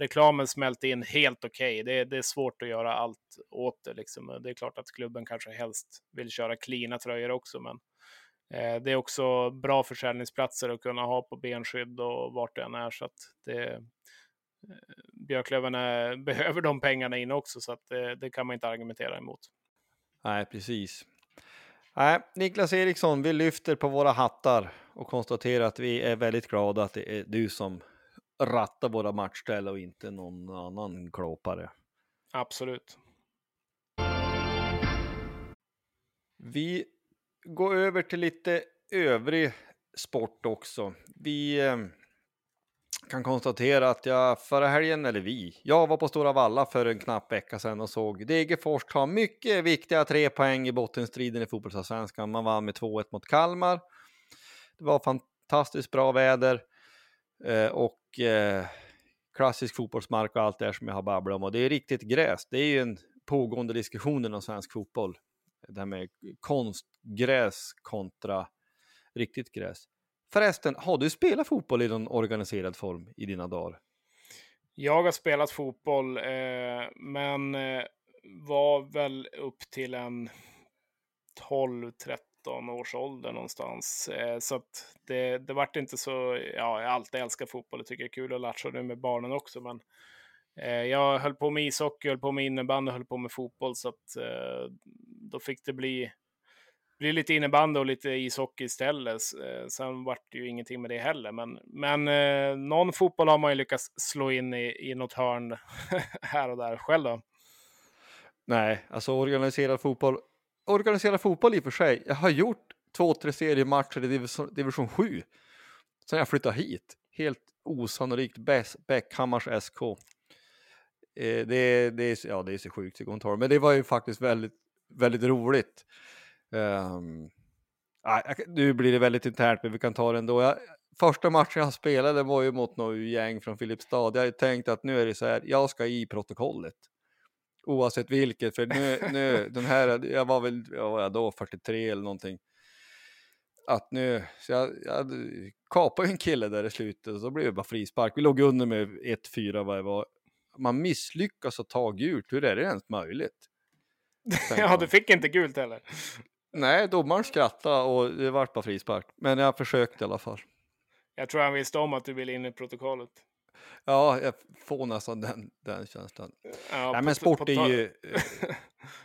S1: reklamen smälte in helt okej. Okay. Det, det, är svårt att göra allt åt det. Liksom. Det är klart att klubben kanske helst vill köra klina tröjor också, men eh, det är också bra försäljningsplatser att kunna ha på benskydd och vart det än är. Så att det, eh, Björklöven är, behöver de pengarna in också, så att det, det, kan man inte argumentera emot.
S2: Nej, precis. Nej, Niklas Eriksson, vi lyfter på våra hattar och konstaterar att vi är väldigt glada att det är du som rattar våra matchställ och inte någon annan klåpare.
S1: Absolut.
S2: Vi går över till lite övrig sport också. Vi eh, kan konstatera att jag förra helgen, eller vi, jag var på Stora Valla för en knapp vecka sedan och såg Degerfors ta mycket viktiga tre poäng i bottenstriden i fotbollsallsvenskan. Man vann med 2-1 mot Kalmar. Det var fantastiskt bra väder eh, och eh, klassisk fotbollsmark och allt det som jag har babblat om. Och det är riktigt gräs. Det är ju en pågående diskussion inom svensk fotboll. Det här med konstgräs kontra riktigt gräs. Förresten, har du spelat fotboll i någon organiserad form i dina dagar?
S1: Jag har spelat fotboll, eh, men eh, var väl upp till en 12-13 års ålder någonstans. Eh, så att det, det vart inte så, ja, jag har alltid älskat fotboll och tycker det är kul att latcha nu med barnen också, men eh, jag höll på med ishockey, höll på med innebandy, höll på med fotboll, så att eh, då fick det bli bli lite innebandy och lite ishockey istället. Sen vart det ju ingenting med det heller. Men, men någon fotboll har man ju lyckats slå in i, i något hörn här och där. Själv då?
S2: Nej, alltså organiserad fotboll. Organiserad fotboll i och för sig. Jag har gjort två, tre seriematcher i division, division 7 sen jag flyttade hit. Helt osannolikt Bäckhammars SK. Eh, det, det, är, ja, det är så sjukt det går inte men det var ju faktiskt väldigt, väldigt roligt. Um, nu blir det väldigt internt, men vi kan ta det ändå. Jag, första matchen jag spelade var ju mot något gäng från Filipstad. Jag tänkte att nu är det så här, jag ska i protokollet. Oavsett vilket, för nu, nu den här, jag var väl, jag var då 43 eller någonting. Att nu, så jag, jag kapade en kille där i slutet och så blev det bara frispark. Vi låg under med 1-4 vad det var. Man misslyckas att ta gult, hur är det ens möjligt?
S1: ja, du fick inte gult heller.
S2: Nej, domaren skrattade och det vart bara frispark. Men jag försökte i alla fall.
S1: Jag tror han visste om att du ville in i protokollet.
S2: Ja, jag får nästan den, den känslan. Ja, Nej, men sport är ju... Eh,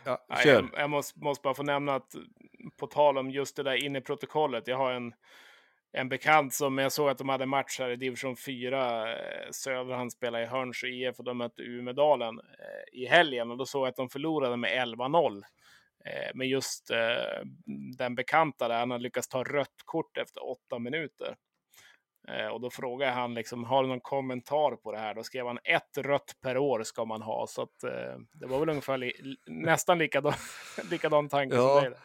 S1: ja, kör. Jag, jag måste, måste, bara få nämna att på tal om just det där inne i protokollet. Jag har en, en bekant som jag såg att de hade match här i division 4 eh, södra. Han spelade i Hörns IF och de mötte Umedalen eh, i helgen och då såg jag att de förlorade med 11-0. Eh, men just eh, den bekanta där, han har lyckats ta rött kort efter åtta minuter. Eh, och då frågade han liksom, har du någon kommentar på det här? Då skrev han ett rött per år ska man ha. Så att, det var väl ungefär li nästan likadan, likadan tanke ja. som dig.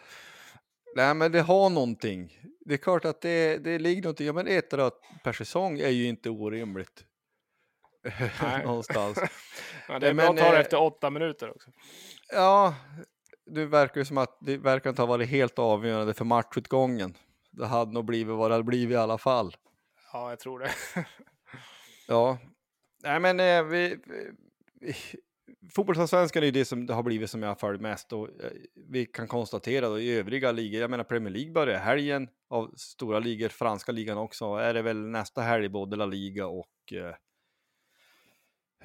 S2: Nej, men det har någonting. Det är klart att det, det ligger någonting. Ja, men ett rött per säsong är ju inte orimligt. Någonstans.
S1: ja, det är bra att ta det efter åtta minuter också.
S2: Ja, det verkar ju som att det verkar inte ha varit helt avgörande för matchutgången. Det hade nog blivit vad det hade blivit i alla fall.
S1: Ja, jag tror det.
S2: ja, nej men eh, vi, vi, fotbollsallsvenskan är ju det som det har blivit som jag har följt mest och eh, vi kan konstatera då i övriga ligor, jag menar Premier League börjar helgen av stora ligor, franska ligan också, är det väl nästa helg både La Liga och eh,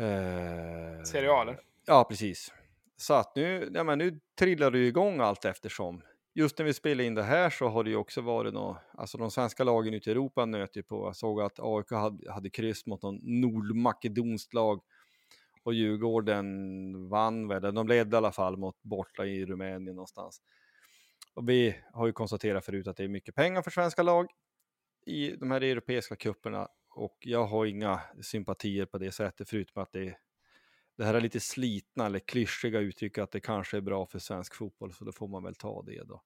S1: eh Serie A eller?
S2: Ja, precis. Så att nu, ja, men nu trillar det igång allt eftersom. Just när vi spelar in det här så har det ju också varit något, alltså de svenska lagen ute i Europa nöt ju på. Jag såg att AIK hade, hade kryss mot någon nordmakedonskt lag och Djurgården vann väl, de ledde i alla fall mot borta i Rumänien någonstans. Och vi har ju konstaterat förut att det är mycket pengar för svenska lag i de här europeiska kupperna och jag har inga sympatier på det sättet förutom att det det här är lite slitna eller klyschiga uttryck att det kanske är bra för svensk fotboll, så då får man väl ta det då.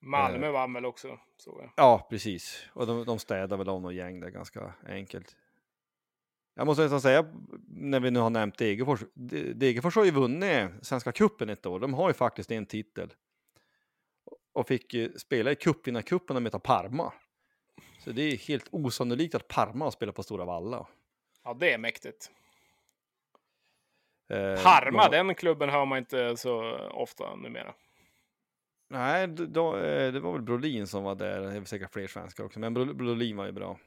S1: Malmö eh, vann väl också? Så jag.
S2: Ja, precis. Och de, de städar väl av något gäng där ganska enkelt. Jag måste nästan säga, när vi nu har nämnt Degerfors, Degerfors har ju vunnit Svenska Kuppen ett år. De har ju faktiskt en titel. Och fick spela i cupvinnarcupen och möta Parma. Så det är helt osannolikt att Parma har spelat på Stora Valla.
S1: Ja, det är mäktigt. Eh, Parma, den klubben hör man inte så ofta numera.
S2: Nej, då, eh, det var väl Brolin som var där. Det är säkert fler svenskar också, men Brolin var ju bra.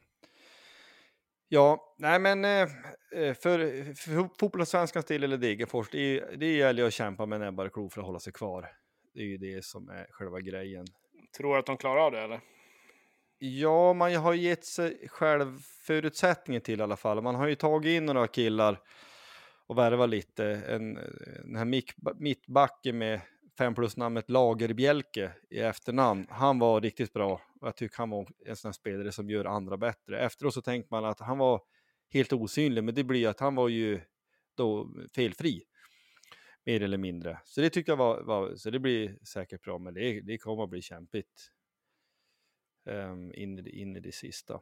S2: Ja, nej men eh, för, för fotbollssvenskans del eller Degerfors, det, det gäller ju att kämpa med näbbar och klor för att hålla sig kvar. Det är ju det som är själva grejen.
S1: Tror du att de klarar av det eller?
S2: Ja, man har gett sig själv förutsättningar till i alla fall. Man har ju tagit in några killar och värva lite. En, den här mittbacken med fem plus-namnet Lagerbjälke i efternamn, han var riktigt bra. Och jag tycker han var en sån här spelare som gör andra bättre. Efteråt så tänkte man att han var helt osynlig, men det blir att han var ju då felfri. Mer eller mindre. Så det tyckte jag var, var så det blir säkert bra, men det, det kommer att bli kämpigt. Um, in, i, in i det sista.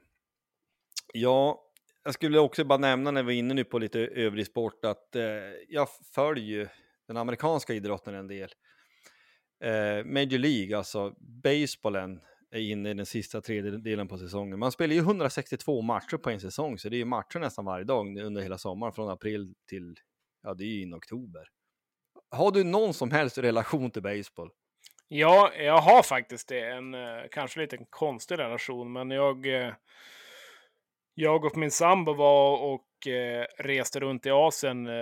S2: Ja, jag skulle också bara nämna när vi är inne nu på lite övrig sport att eh, jag följer den amerikanska idrotten en del. Eh, Major League, alltså basebollen, är inne i den sista tredjedelen på säsongen. Man spelar ju 162 matcher på en säsong, så det är ju matcher nästan varje dag under hela sommaren, från april till, ja det är ju in oktober. Har du någon som helst relation till baseball?
S1: Ja, jag har faktiskt det. En eh, kanske lite konstig relation, men jag eh, jag och min sambo var och eh, reste runt i Asien eh,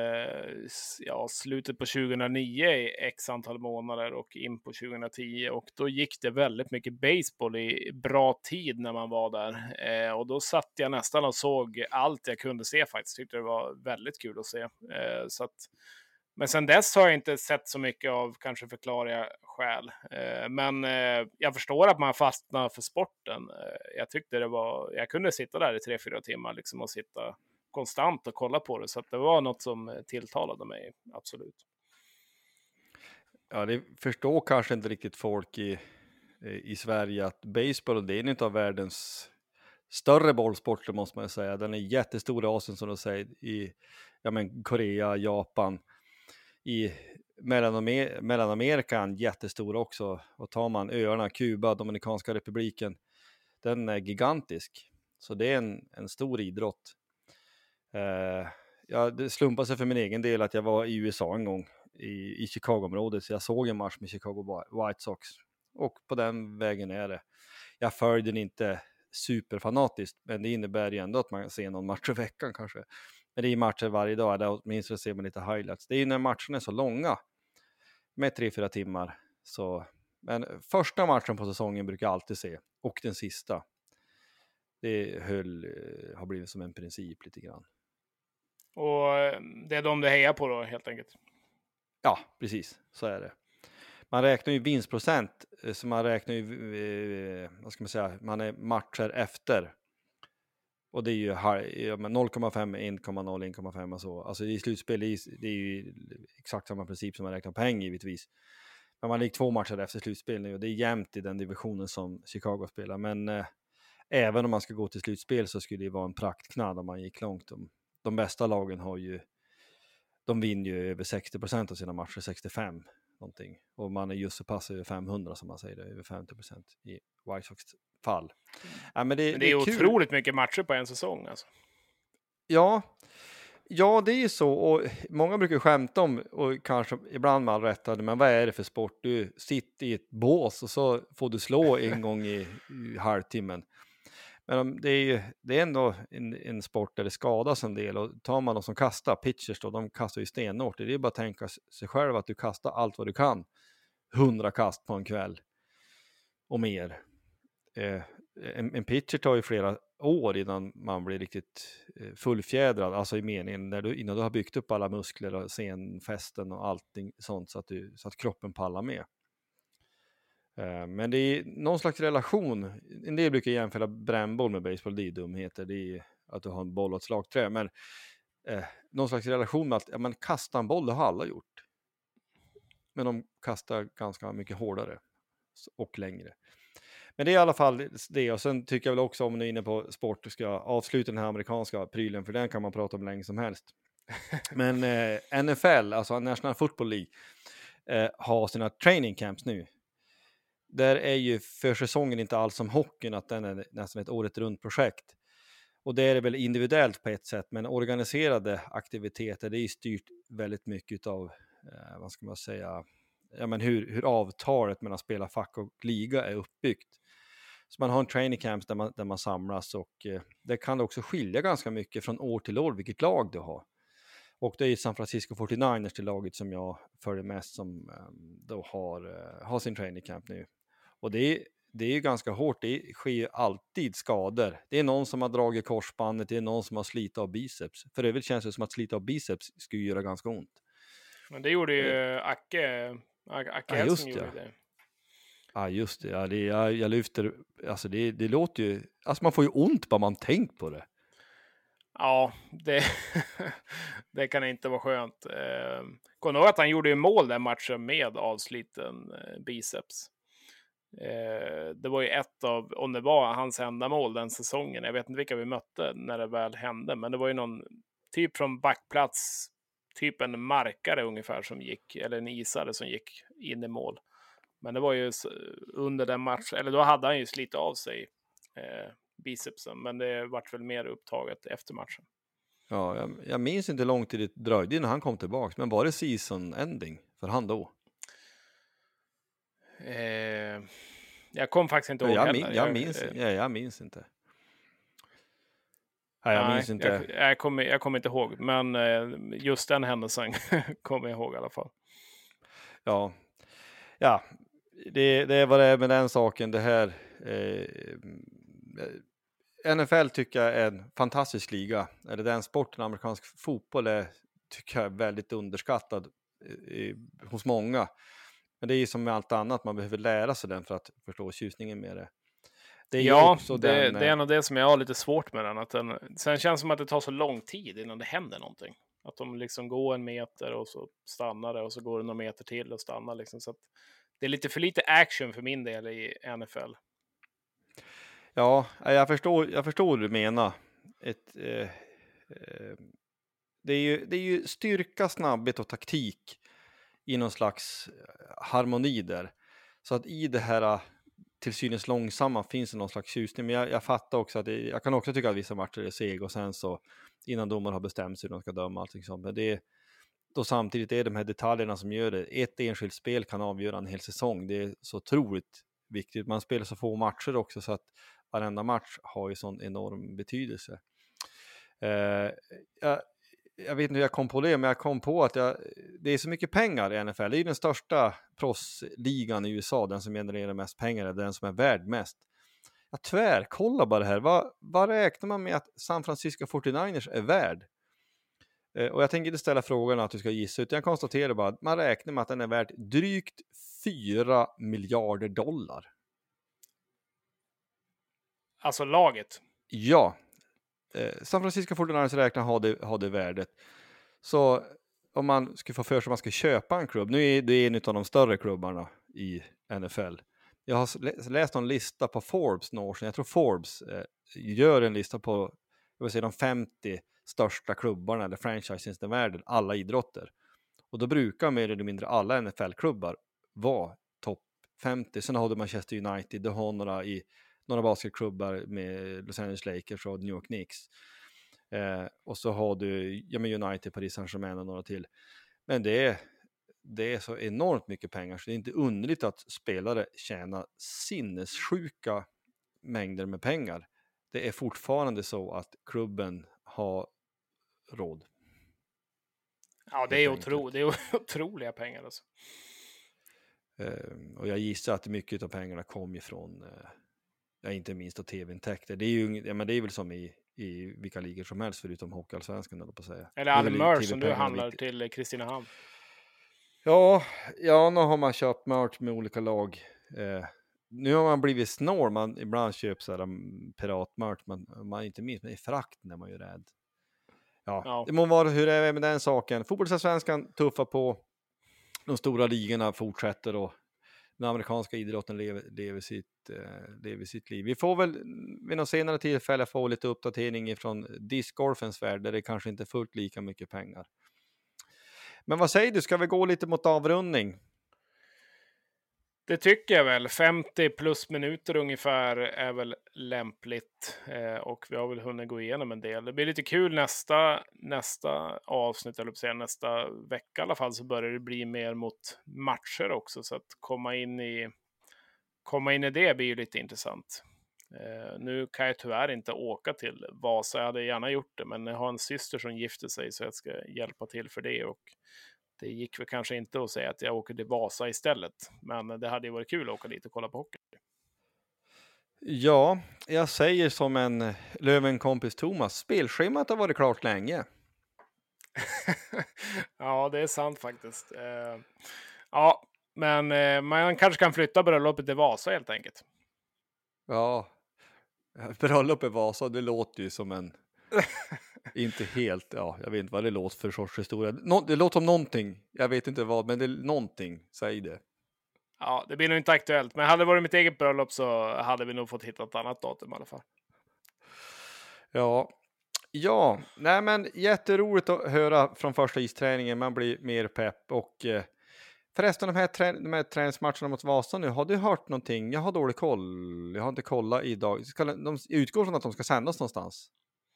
S1: ja, slutet på 2009 i x antal månader och in på 2010. Och då gick det väldigt mycket baseball i bra tid när man var där. Eh, och då satt jag nästan och såg allt jag kunde se faktiskt. Tyckte det var väldigt kul att se. Eh, så att, men sen dess har jag inte sett så mycket av kanske förklarliga skäl. Eh, men eh, jag förstår att man fastnar för sporten. Eh, jag tyckte det var, jag kunde sitta där i tre, fyra timmar liksom och sitta konstant och kolla på det. Så det var något som eh, tilltalade mig, absolut.
S2: Ja, det förstår kanske inte riktigt folk i, eh, i Sverige att baseball det är en av världens större bollsporter måste man säga. Den är jättestor i Asien som du säger, i ja, men Korea, Japan. I Mellanamer Mellanamerika jättestor också. Och tar man öarna, Kuba, Dominikanska republiken, den är gigantisk. Så det är en, en stor idrott. Eh, ja, det slumpade sig för min egen del att jag var i USA en gång i, i Chicago-området, så jag såg en match med Chicago White Sox. Och på den vägen är det. Jag följde den inte superfanatiskt, men det innebär ju ändå att man ser någon match i veckan kanske. Men det är matcher varje dag, eller åtminstone ser man lite highlights. Det är ju när matcherna är så långa, med tre fyra timmar. Så, men första matchen på säsongen brukar jag alltid se, och den sista. Det höll, eh, har blivit som en princip lite grann.
S1: Och eh, det är de du hejar på då, helt enkelt?
S2: Ja, precis, så är det. Man räknar ju vinstprocent, eh, så man räknar ju, vad ska man säga, man är matcher efter och det är ju 0,5, 1,0, 1,5 och så. Alltså i slutspel, det är ju exakt samma princip som man räknar poäng givetvis. Men man ligger två matcher efter slutspel nu och det är jämnt i den divisionen som Chicago spelar. Men eh, även om man ska gå till slutspel så skulle det vara en praktknall om man gick långt. De, de bästa lagen har ju, de vinner ju över 60 procent av sina matcher, 65 någonting. Och man är just så pass över 500 som man säger det, över 50 procent i White Sox fall.
S1: Mm. Ja, men det, men det, det är, är otroligt mycket matcher på en säsong alltså.
S2: Ja, ja det är ju så och många brukar skämta om och kanske ibland med all rätt, men vad är det för sport? Du sitter i ett bås och så får du slå en gång i, i halvtimmen. Men det är ju det är ändå en, en, sport där det skadas en del och tar man de som kastar, pitchers då, de kastar ju stenhårt. Det är bara att tänka sig själv att du kastar allt vad du kan, hundra kast på en kväll och mer eh, en, en pitcher tar ju flera år innan man blir riktigt eh, fullfjädrad, alltså i meningen när du, innan du har byggt upp alla muskler och senfästen och allting sånt så att, du, så att kroppen pallar med. Eh, men det är någon slags relation, en del brukar jämföra brännboll med baseball, det är dumheter, det är att du har en boll och ett slagträ, men eh, någon slags relation med att ja, men kasta en boll, det har alla gjort. Men de kastar ganska mycket hårdare och längre. Men det är i alla fall det och sen tycker jag väl också om ni är inne på sport, ska jag avsluta den här amerikanska prylen för den kan man prata om länge som helst. Men eh, NFL, alltså National Football League, eh, har sina training camps nu. Där är ju försäsongen inte alls som hockeyn, att den är nästan ett året runt projekt. Och det är det väl individuellt på ett sätt, men organiserade aktiviteter, det är ju styrt väldigt mycket av, eh, vad ska man säga, ja, men hur, hur avtalet mellan spelarfack och liga är uppbyggt. Så man har en training camp där man, där man samlas och eh, det kan också skilja ganska mycket från år till år vilket lag du har. Och det är San Francisco 49ers till laget som jag följer mest som eh, då har, eh, har sin training camp nu. Och det är, det är ju ganska hårt, det sker ju alltid skador. Det är någon som har dragit korsbandet, det är någon som har slitit av biceps. För övrigt känns det som att slita av biceps skulle göra ganska ont.
S1: Men det gjorde ju eh. Acke, Acke ja, just gjorde det.
S2: Ja, just det. Ja, det jag, jag lyfter, alltså det, det låter ju, alltså man får ju ont bara man tänkt på det.
S1: Ja, det, det kan inte vara skönt. Eh, Kommer ihåg att han gjorde ju mål den matchen med avsliten eh, biceps. Eh, det var ju ett av, om det var hans enda mål den säsongen. Jag vet inte vilka vi mötte när det väl hände, men det var ju någon typ från backplats, typ en markare ungefär som gick, eller en isare som gick in i mål. Men det var ju under den matchen, eller då hade han ju slitit av sig eh, bicepsen, men det vart väl mer upptaget efter matchen.
S2: Ja, jag, jag minns inte hur lång tid det dröjde innan han kom tillbaka, men var det season ending för han då?
S1: Eh, jag kom faktiskt inte ihåg
S2: jag, min, jag, jag, minns, eh, ja, jag minns inte. Nej, jag minns inte.
S1: Jag, jag, kommer, kommer inte ihåg, men eh, just den händelsen kommer jag ihåg i alla fall.
S2: Ja, ja det, det är vad det är med den saken. Det här eh, NFL tycker jag är en fantastisk liga. Eller den sporten, amerikansk fotboll, är tycker jag är väldigt underskattad eh, hos många. Men det är ju som med allt annat, man behöver lära sig den för att förstå tjusningen med det. Det
S1: ja, det,
S2: den,
S1: det är
S2: eh,
S1: nog det som jag har lite svårt med den. Att den. Sen känns det som att det tar så lång tid innan det händer någonting. Att de liksom går en meter och så stannar det och så går det några meter till och stannar. Liksom. Så det är lite för lite action för min del i NFL.
S2: Ja, jag förstår, jag förstår vad du menar. Ett, eh, eh, det, är ju, det är ju styrka, snabbhet och taktik i någon slags eh, harmoni där. Så att i det här eh, till synes långsamma finns det någon slags tjusning. Men jag, jag fattar också att det, jag kan också tycka att vissa matcher är seg och sen så innan domaren har bestämt sig hur de ska döma allting sånt. Men det då samtidigt är det de här detaljerna som gör det. Ett enskilt spel kan avgöra en hel säsong. Det är så otroligt viktigt. Man spelar så få matcher också så att varenda match har ju sån enorm betydelse. Eh, jag, jag vet inte hur jag kom på det, men jag kom på att jag, det är så mycket pengar i NFL. Det är ju den största proffsligan i USA, den som genererar mest pengar, den som är värd mest. Jag tvärkollar bara det här. Vad, vad räknar man med att San Francisco 49ers är värd? Eh, och jag tänker inte ställa frågan att du ska gissa, utan jag konstaterar bara att man räknar med att den är värd drygt 4 miljarder dollar.
S1: Alltså laget.
S2: Ja, eh, San Francisco 49ers räknar ha det, ha det värdet. Så om man skulle få för sig att man ska köpa en klubb, nu är det en av de större klubbarna i NFL. Jag har lä- läst någon lista på Forbes några år sedan, jag tror Forbes eh, gör en lista på jag vill säga, de 50 största klubbarna eller franchises i världen, alla idrotter. Och då brukar mer eller mindre alla NFL-klubbar vara topp 50. Sen har du Manchester United, du har några, i, några basketklubbar med Los Angeles Lakers och New York Knicks. Eh, och så har du ja, men United, Paris Saint-Germain och några till. Men det är, det är så enormt mycket pengar så det är inte underligt att spelare tjänar sinnessjuka mängder med pengar. Det är fortfarande så att klubben har råd.
S1: Ja, det är, otro, det är otroliga pengar. Alltså.
S2: Eh, och jag gissar att mycket av pengarna kom ifrån, eh, ja, inte minst av tv-intäkter. Det är ju ja, men det är väl som i, i vilka ligor som helst förutom Hockeyallsvenskan, jag på att säga.
S1: Eller merch som du handlar
S2: viktigt.
S1: till Kristinehamn.
S2: Ja, ja, nu har man köpt merch med olika lag. Eh, nu har man blivit snål, man ibland köper så här um, piratmerch, man, inte minst, men i frakten är man ju rädd. Ja,
S1: Ja.
S2: det må vara hur det är med den saken. Fotbollsallsvenskan tuffar på, de stora ligorna fortsätter och den amerikanska idrotten lever, lever, sitt, eh, lever sitt liv. Vi får väl vid något senare tillfälle få lite uppdatering från discgolfens värld, där det kanske inte är fullt lika mycket pengar. Men vad säger du, ska vi gå lite mot avrundning?
S1: Det tycker jag väl. 50 plus minuter ungefär är väl lämpligt. Eh, och vi har väl hunnit gå igenom en del. Det blir lite kul nästa, nästa avsnitt, eller säga nästa vecka i alla fall, så börjar det bli mer mot matcher också. Så att komma in i, komma in i det blir ju lite intressant. Eh, nu kan jag tyvärr inte åka till Vasa. Jag hade gärna gjort det, men jag har en syster som gifter sig så jag ska hjälpa till för det. Och det gick väl kanske inte att säga att jag åker till Vasa istället, men det hade ju varit kul att åka dit och kolla på hockey.
S2: Ja, jag säger som en Löven-kompis Thomas, spelschemat har varit klart länge.
S1: ja, det är sant faktiskt. Eh, ja, men eh, man kanske kan flytta bröllopet till Vasa helt enkelt.
S2: Ja, bröllop i Vasa, det låter ju som en... inte helt, ja, jag vet inte vad det låter för sorts historia. Nå, det låter som någonting, jag vet inte vad, men det är någonting, säg det.
S1: Ja, det blir nog inte aktuellt, men hade det varit mitt eget bröllop så hade vi nog fått hitta ett annat datum i alla fall.
S2: Ja, ja, nej men jätteroligt att höra från första isträningen, man blir mer pepp och eh, förresten de här, trä de här träningsmatcherna mot Vasa nu, har du hört någonting? Jag har dålig koll, jag har inte kollat idag. Ska de jag utgår från att de ska sändas någonstans?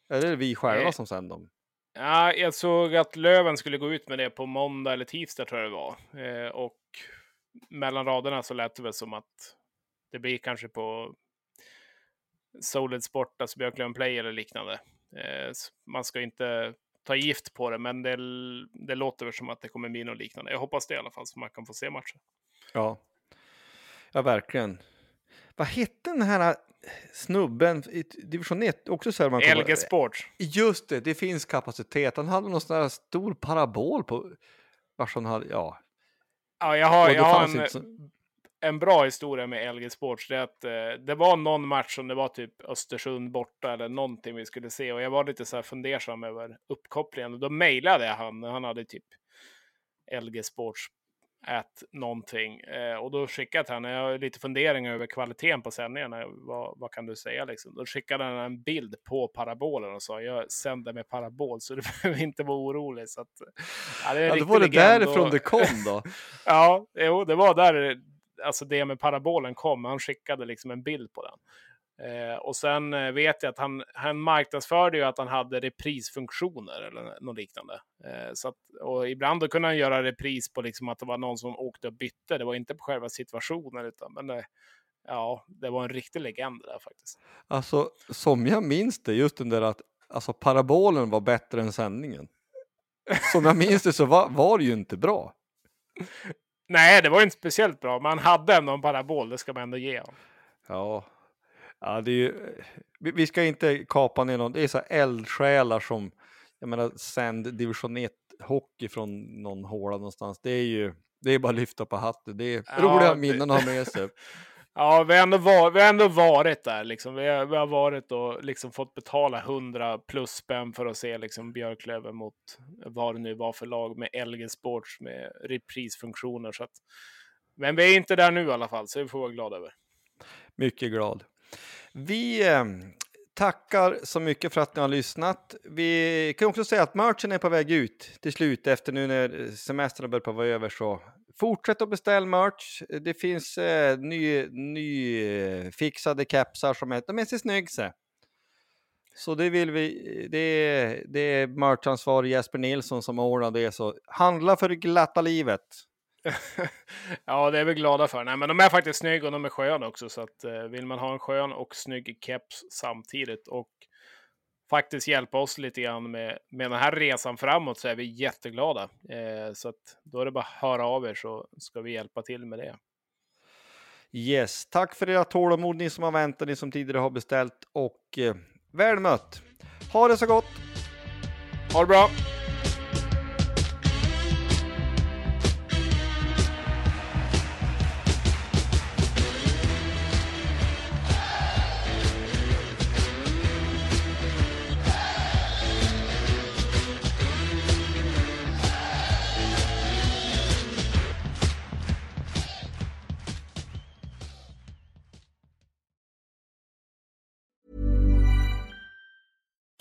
S2: Är det vi själva som sänder dem?
S1: Ja, jag såg att Löven skulle gå ut med det på måndag eller tisdag tror jag det var. Eh, och mellan raderna så lät det väl som att det blir kanske på Solid Sport, alltså Björklöven Play eller liknande. Eh, man ska inte ta gift på det, men det, det låter väl som att det kommer bli något liknande. Jag hoppas det i alla fall, så man kan få se matchen.
S2: Ja. ja, verkligen. Vad hette den här snubben i division 1? Också så här man kommer-
S1: LG Sports.
S2: Just det, det finns kapacitet. Han hade någon sån där stor parabol på vars han hade, ja.
S1: Ja, jag har, jag har en,
S2: så-
S1: en bra historia med LG Sports, det att eh, det var någon match som det var typ Östersund borta eller någonting vi skulle se och jag var lite så här fundersam över uppkopplingen och då mejlade jag han, han hade typ LG Sports at någonting. Eh, och då skickade han, jag har lite funderingar över kvaliteten på sändningarna. Vad, vad kan du säga liksom? Då skickade han en bild på parabolen och sa jag sänder med parabol så du behöver inte vara orolig. Så att,
S2: ja, det, är ja, det var det därifrån och... det kom då?
S1: ja, jo, det var där alltså det med parabolen kom. Han skickade liksom en bild på den. Eh, och sen eh, vet jag att han, han marknadsförde ju att han hade reprisfunktioner eller något liknande. Eh, så att, och ibland då kunde han göra repris på liksom att det var någon som åkte och bytte. Det var inte på själva situationen, utan men det, ja, det var en riktig legend där faktiskt.
S2: Alltså, som jag minns det, just den där att alltså, parabolen var bättre än sändningen. Som jag minns det så var, var det ju inte bra.
S1: Nej, det var inte speciellt bra, men han hade ändå en parabol, det ska man ändå ge honom.
S2: Ja, Ja, det är ju, vi ska inte kapa ner någon, det är så eldsjälar som, jag menar, sänd division 1 hockey från någon håla någonstans. Det är ju, det är bara att lyfta på hatten. Det är ja, roliga minnen att ha med sig.
S1: Ja, vi har ändå, var, vi har ändå varit där. Liksom. Vi, har, vi har varit och liksom fått betala 100 plus spänn för att se liksom, Björklöven mot vad det nu var för lag med LG Sports med reprisfunktioner. Så att, men vi är inte där nu i alla fall, så det får vi vara glada över.
S2: Mycket glad. Vi eh, tackar så mycket för att ni har lyssnat. Vi kan också säga att merchen är på väg ut till slut efter nu när semestern börjar vara över så fortsätt att beställa merch. Det finns eh, ny, ny fixade kepsar som är, de är så snygga. Så det vill vi, det är, det är merchansvarig Jesper Nilsson som ordnar det, så handla för glatta livet.
S1: ja, det är vi glada för. Nej, men de är faktiskt snygga och de är sköna också. Så att, eh, vill man ha en skön och snygg keps samtidigt och faktiskt hjälpa oss lite grann med, med den här resan framåt så är vi jätteglada. Eh, så att då är det bara att höra av er så ska vi hjälpa till med det.
S2: Yes, tack för era tålamod ni som har väntat, ni som tidigare har beställt och eh, väl mött. Ha det så gott!
S1: Ha det bra!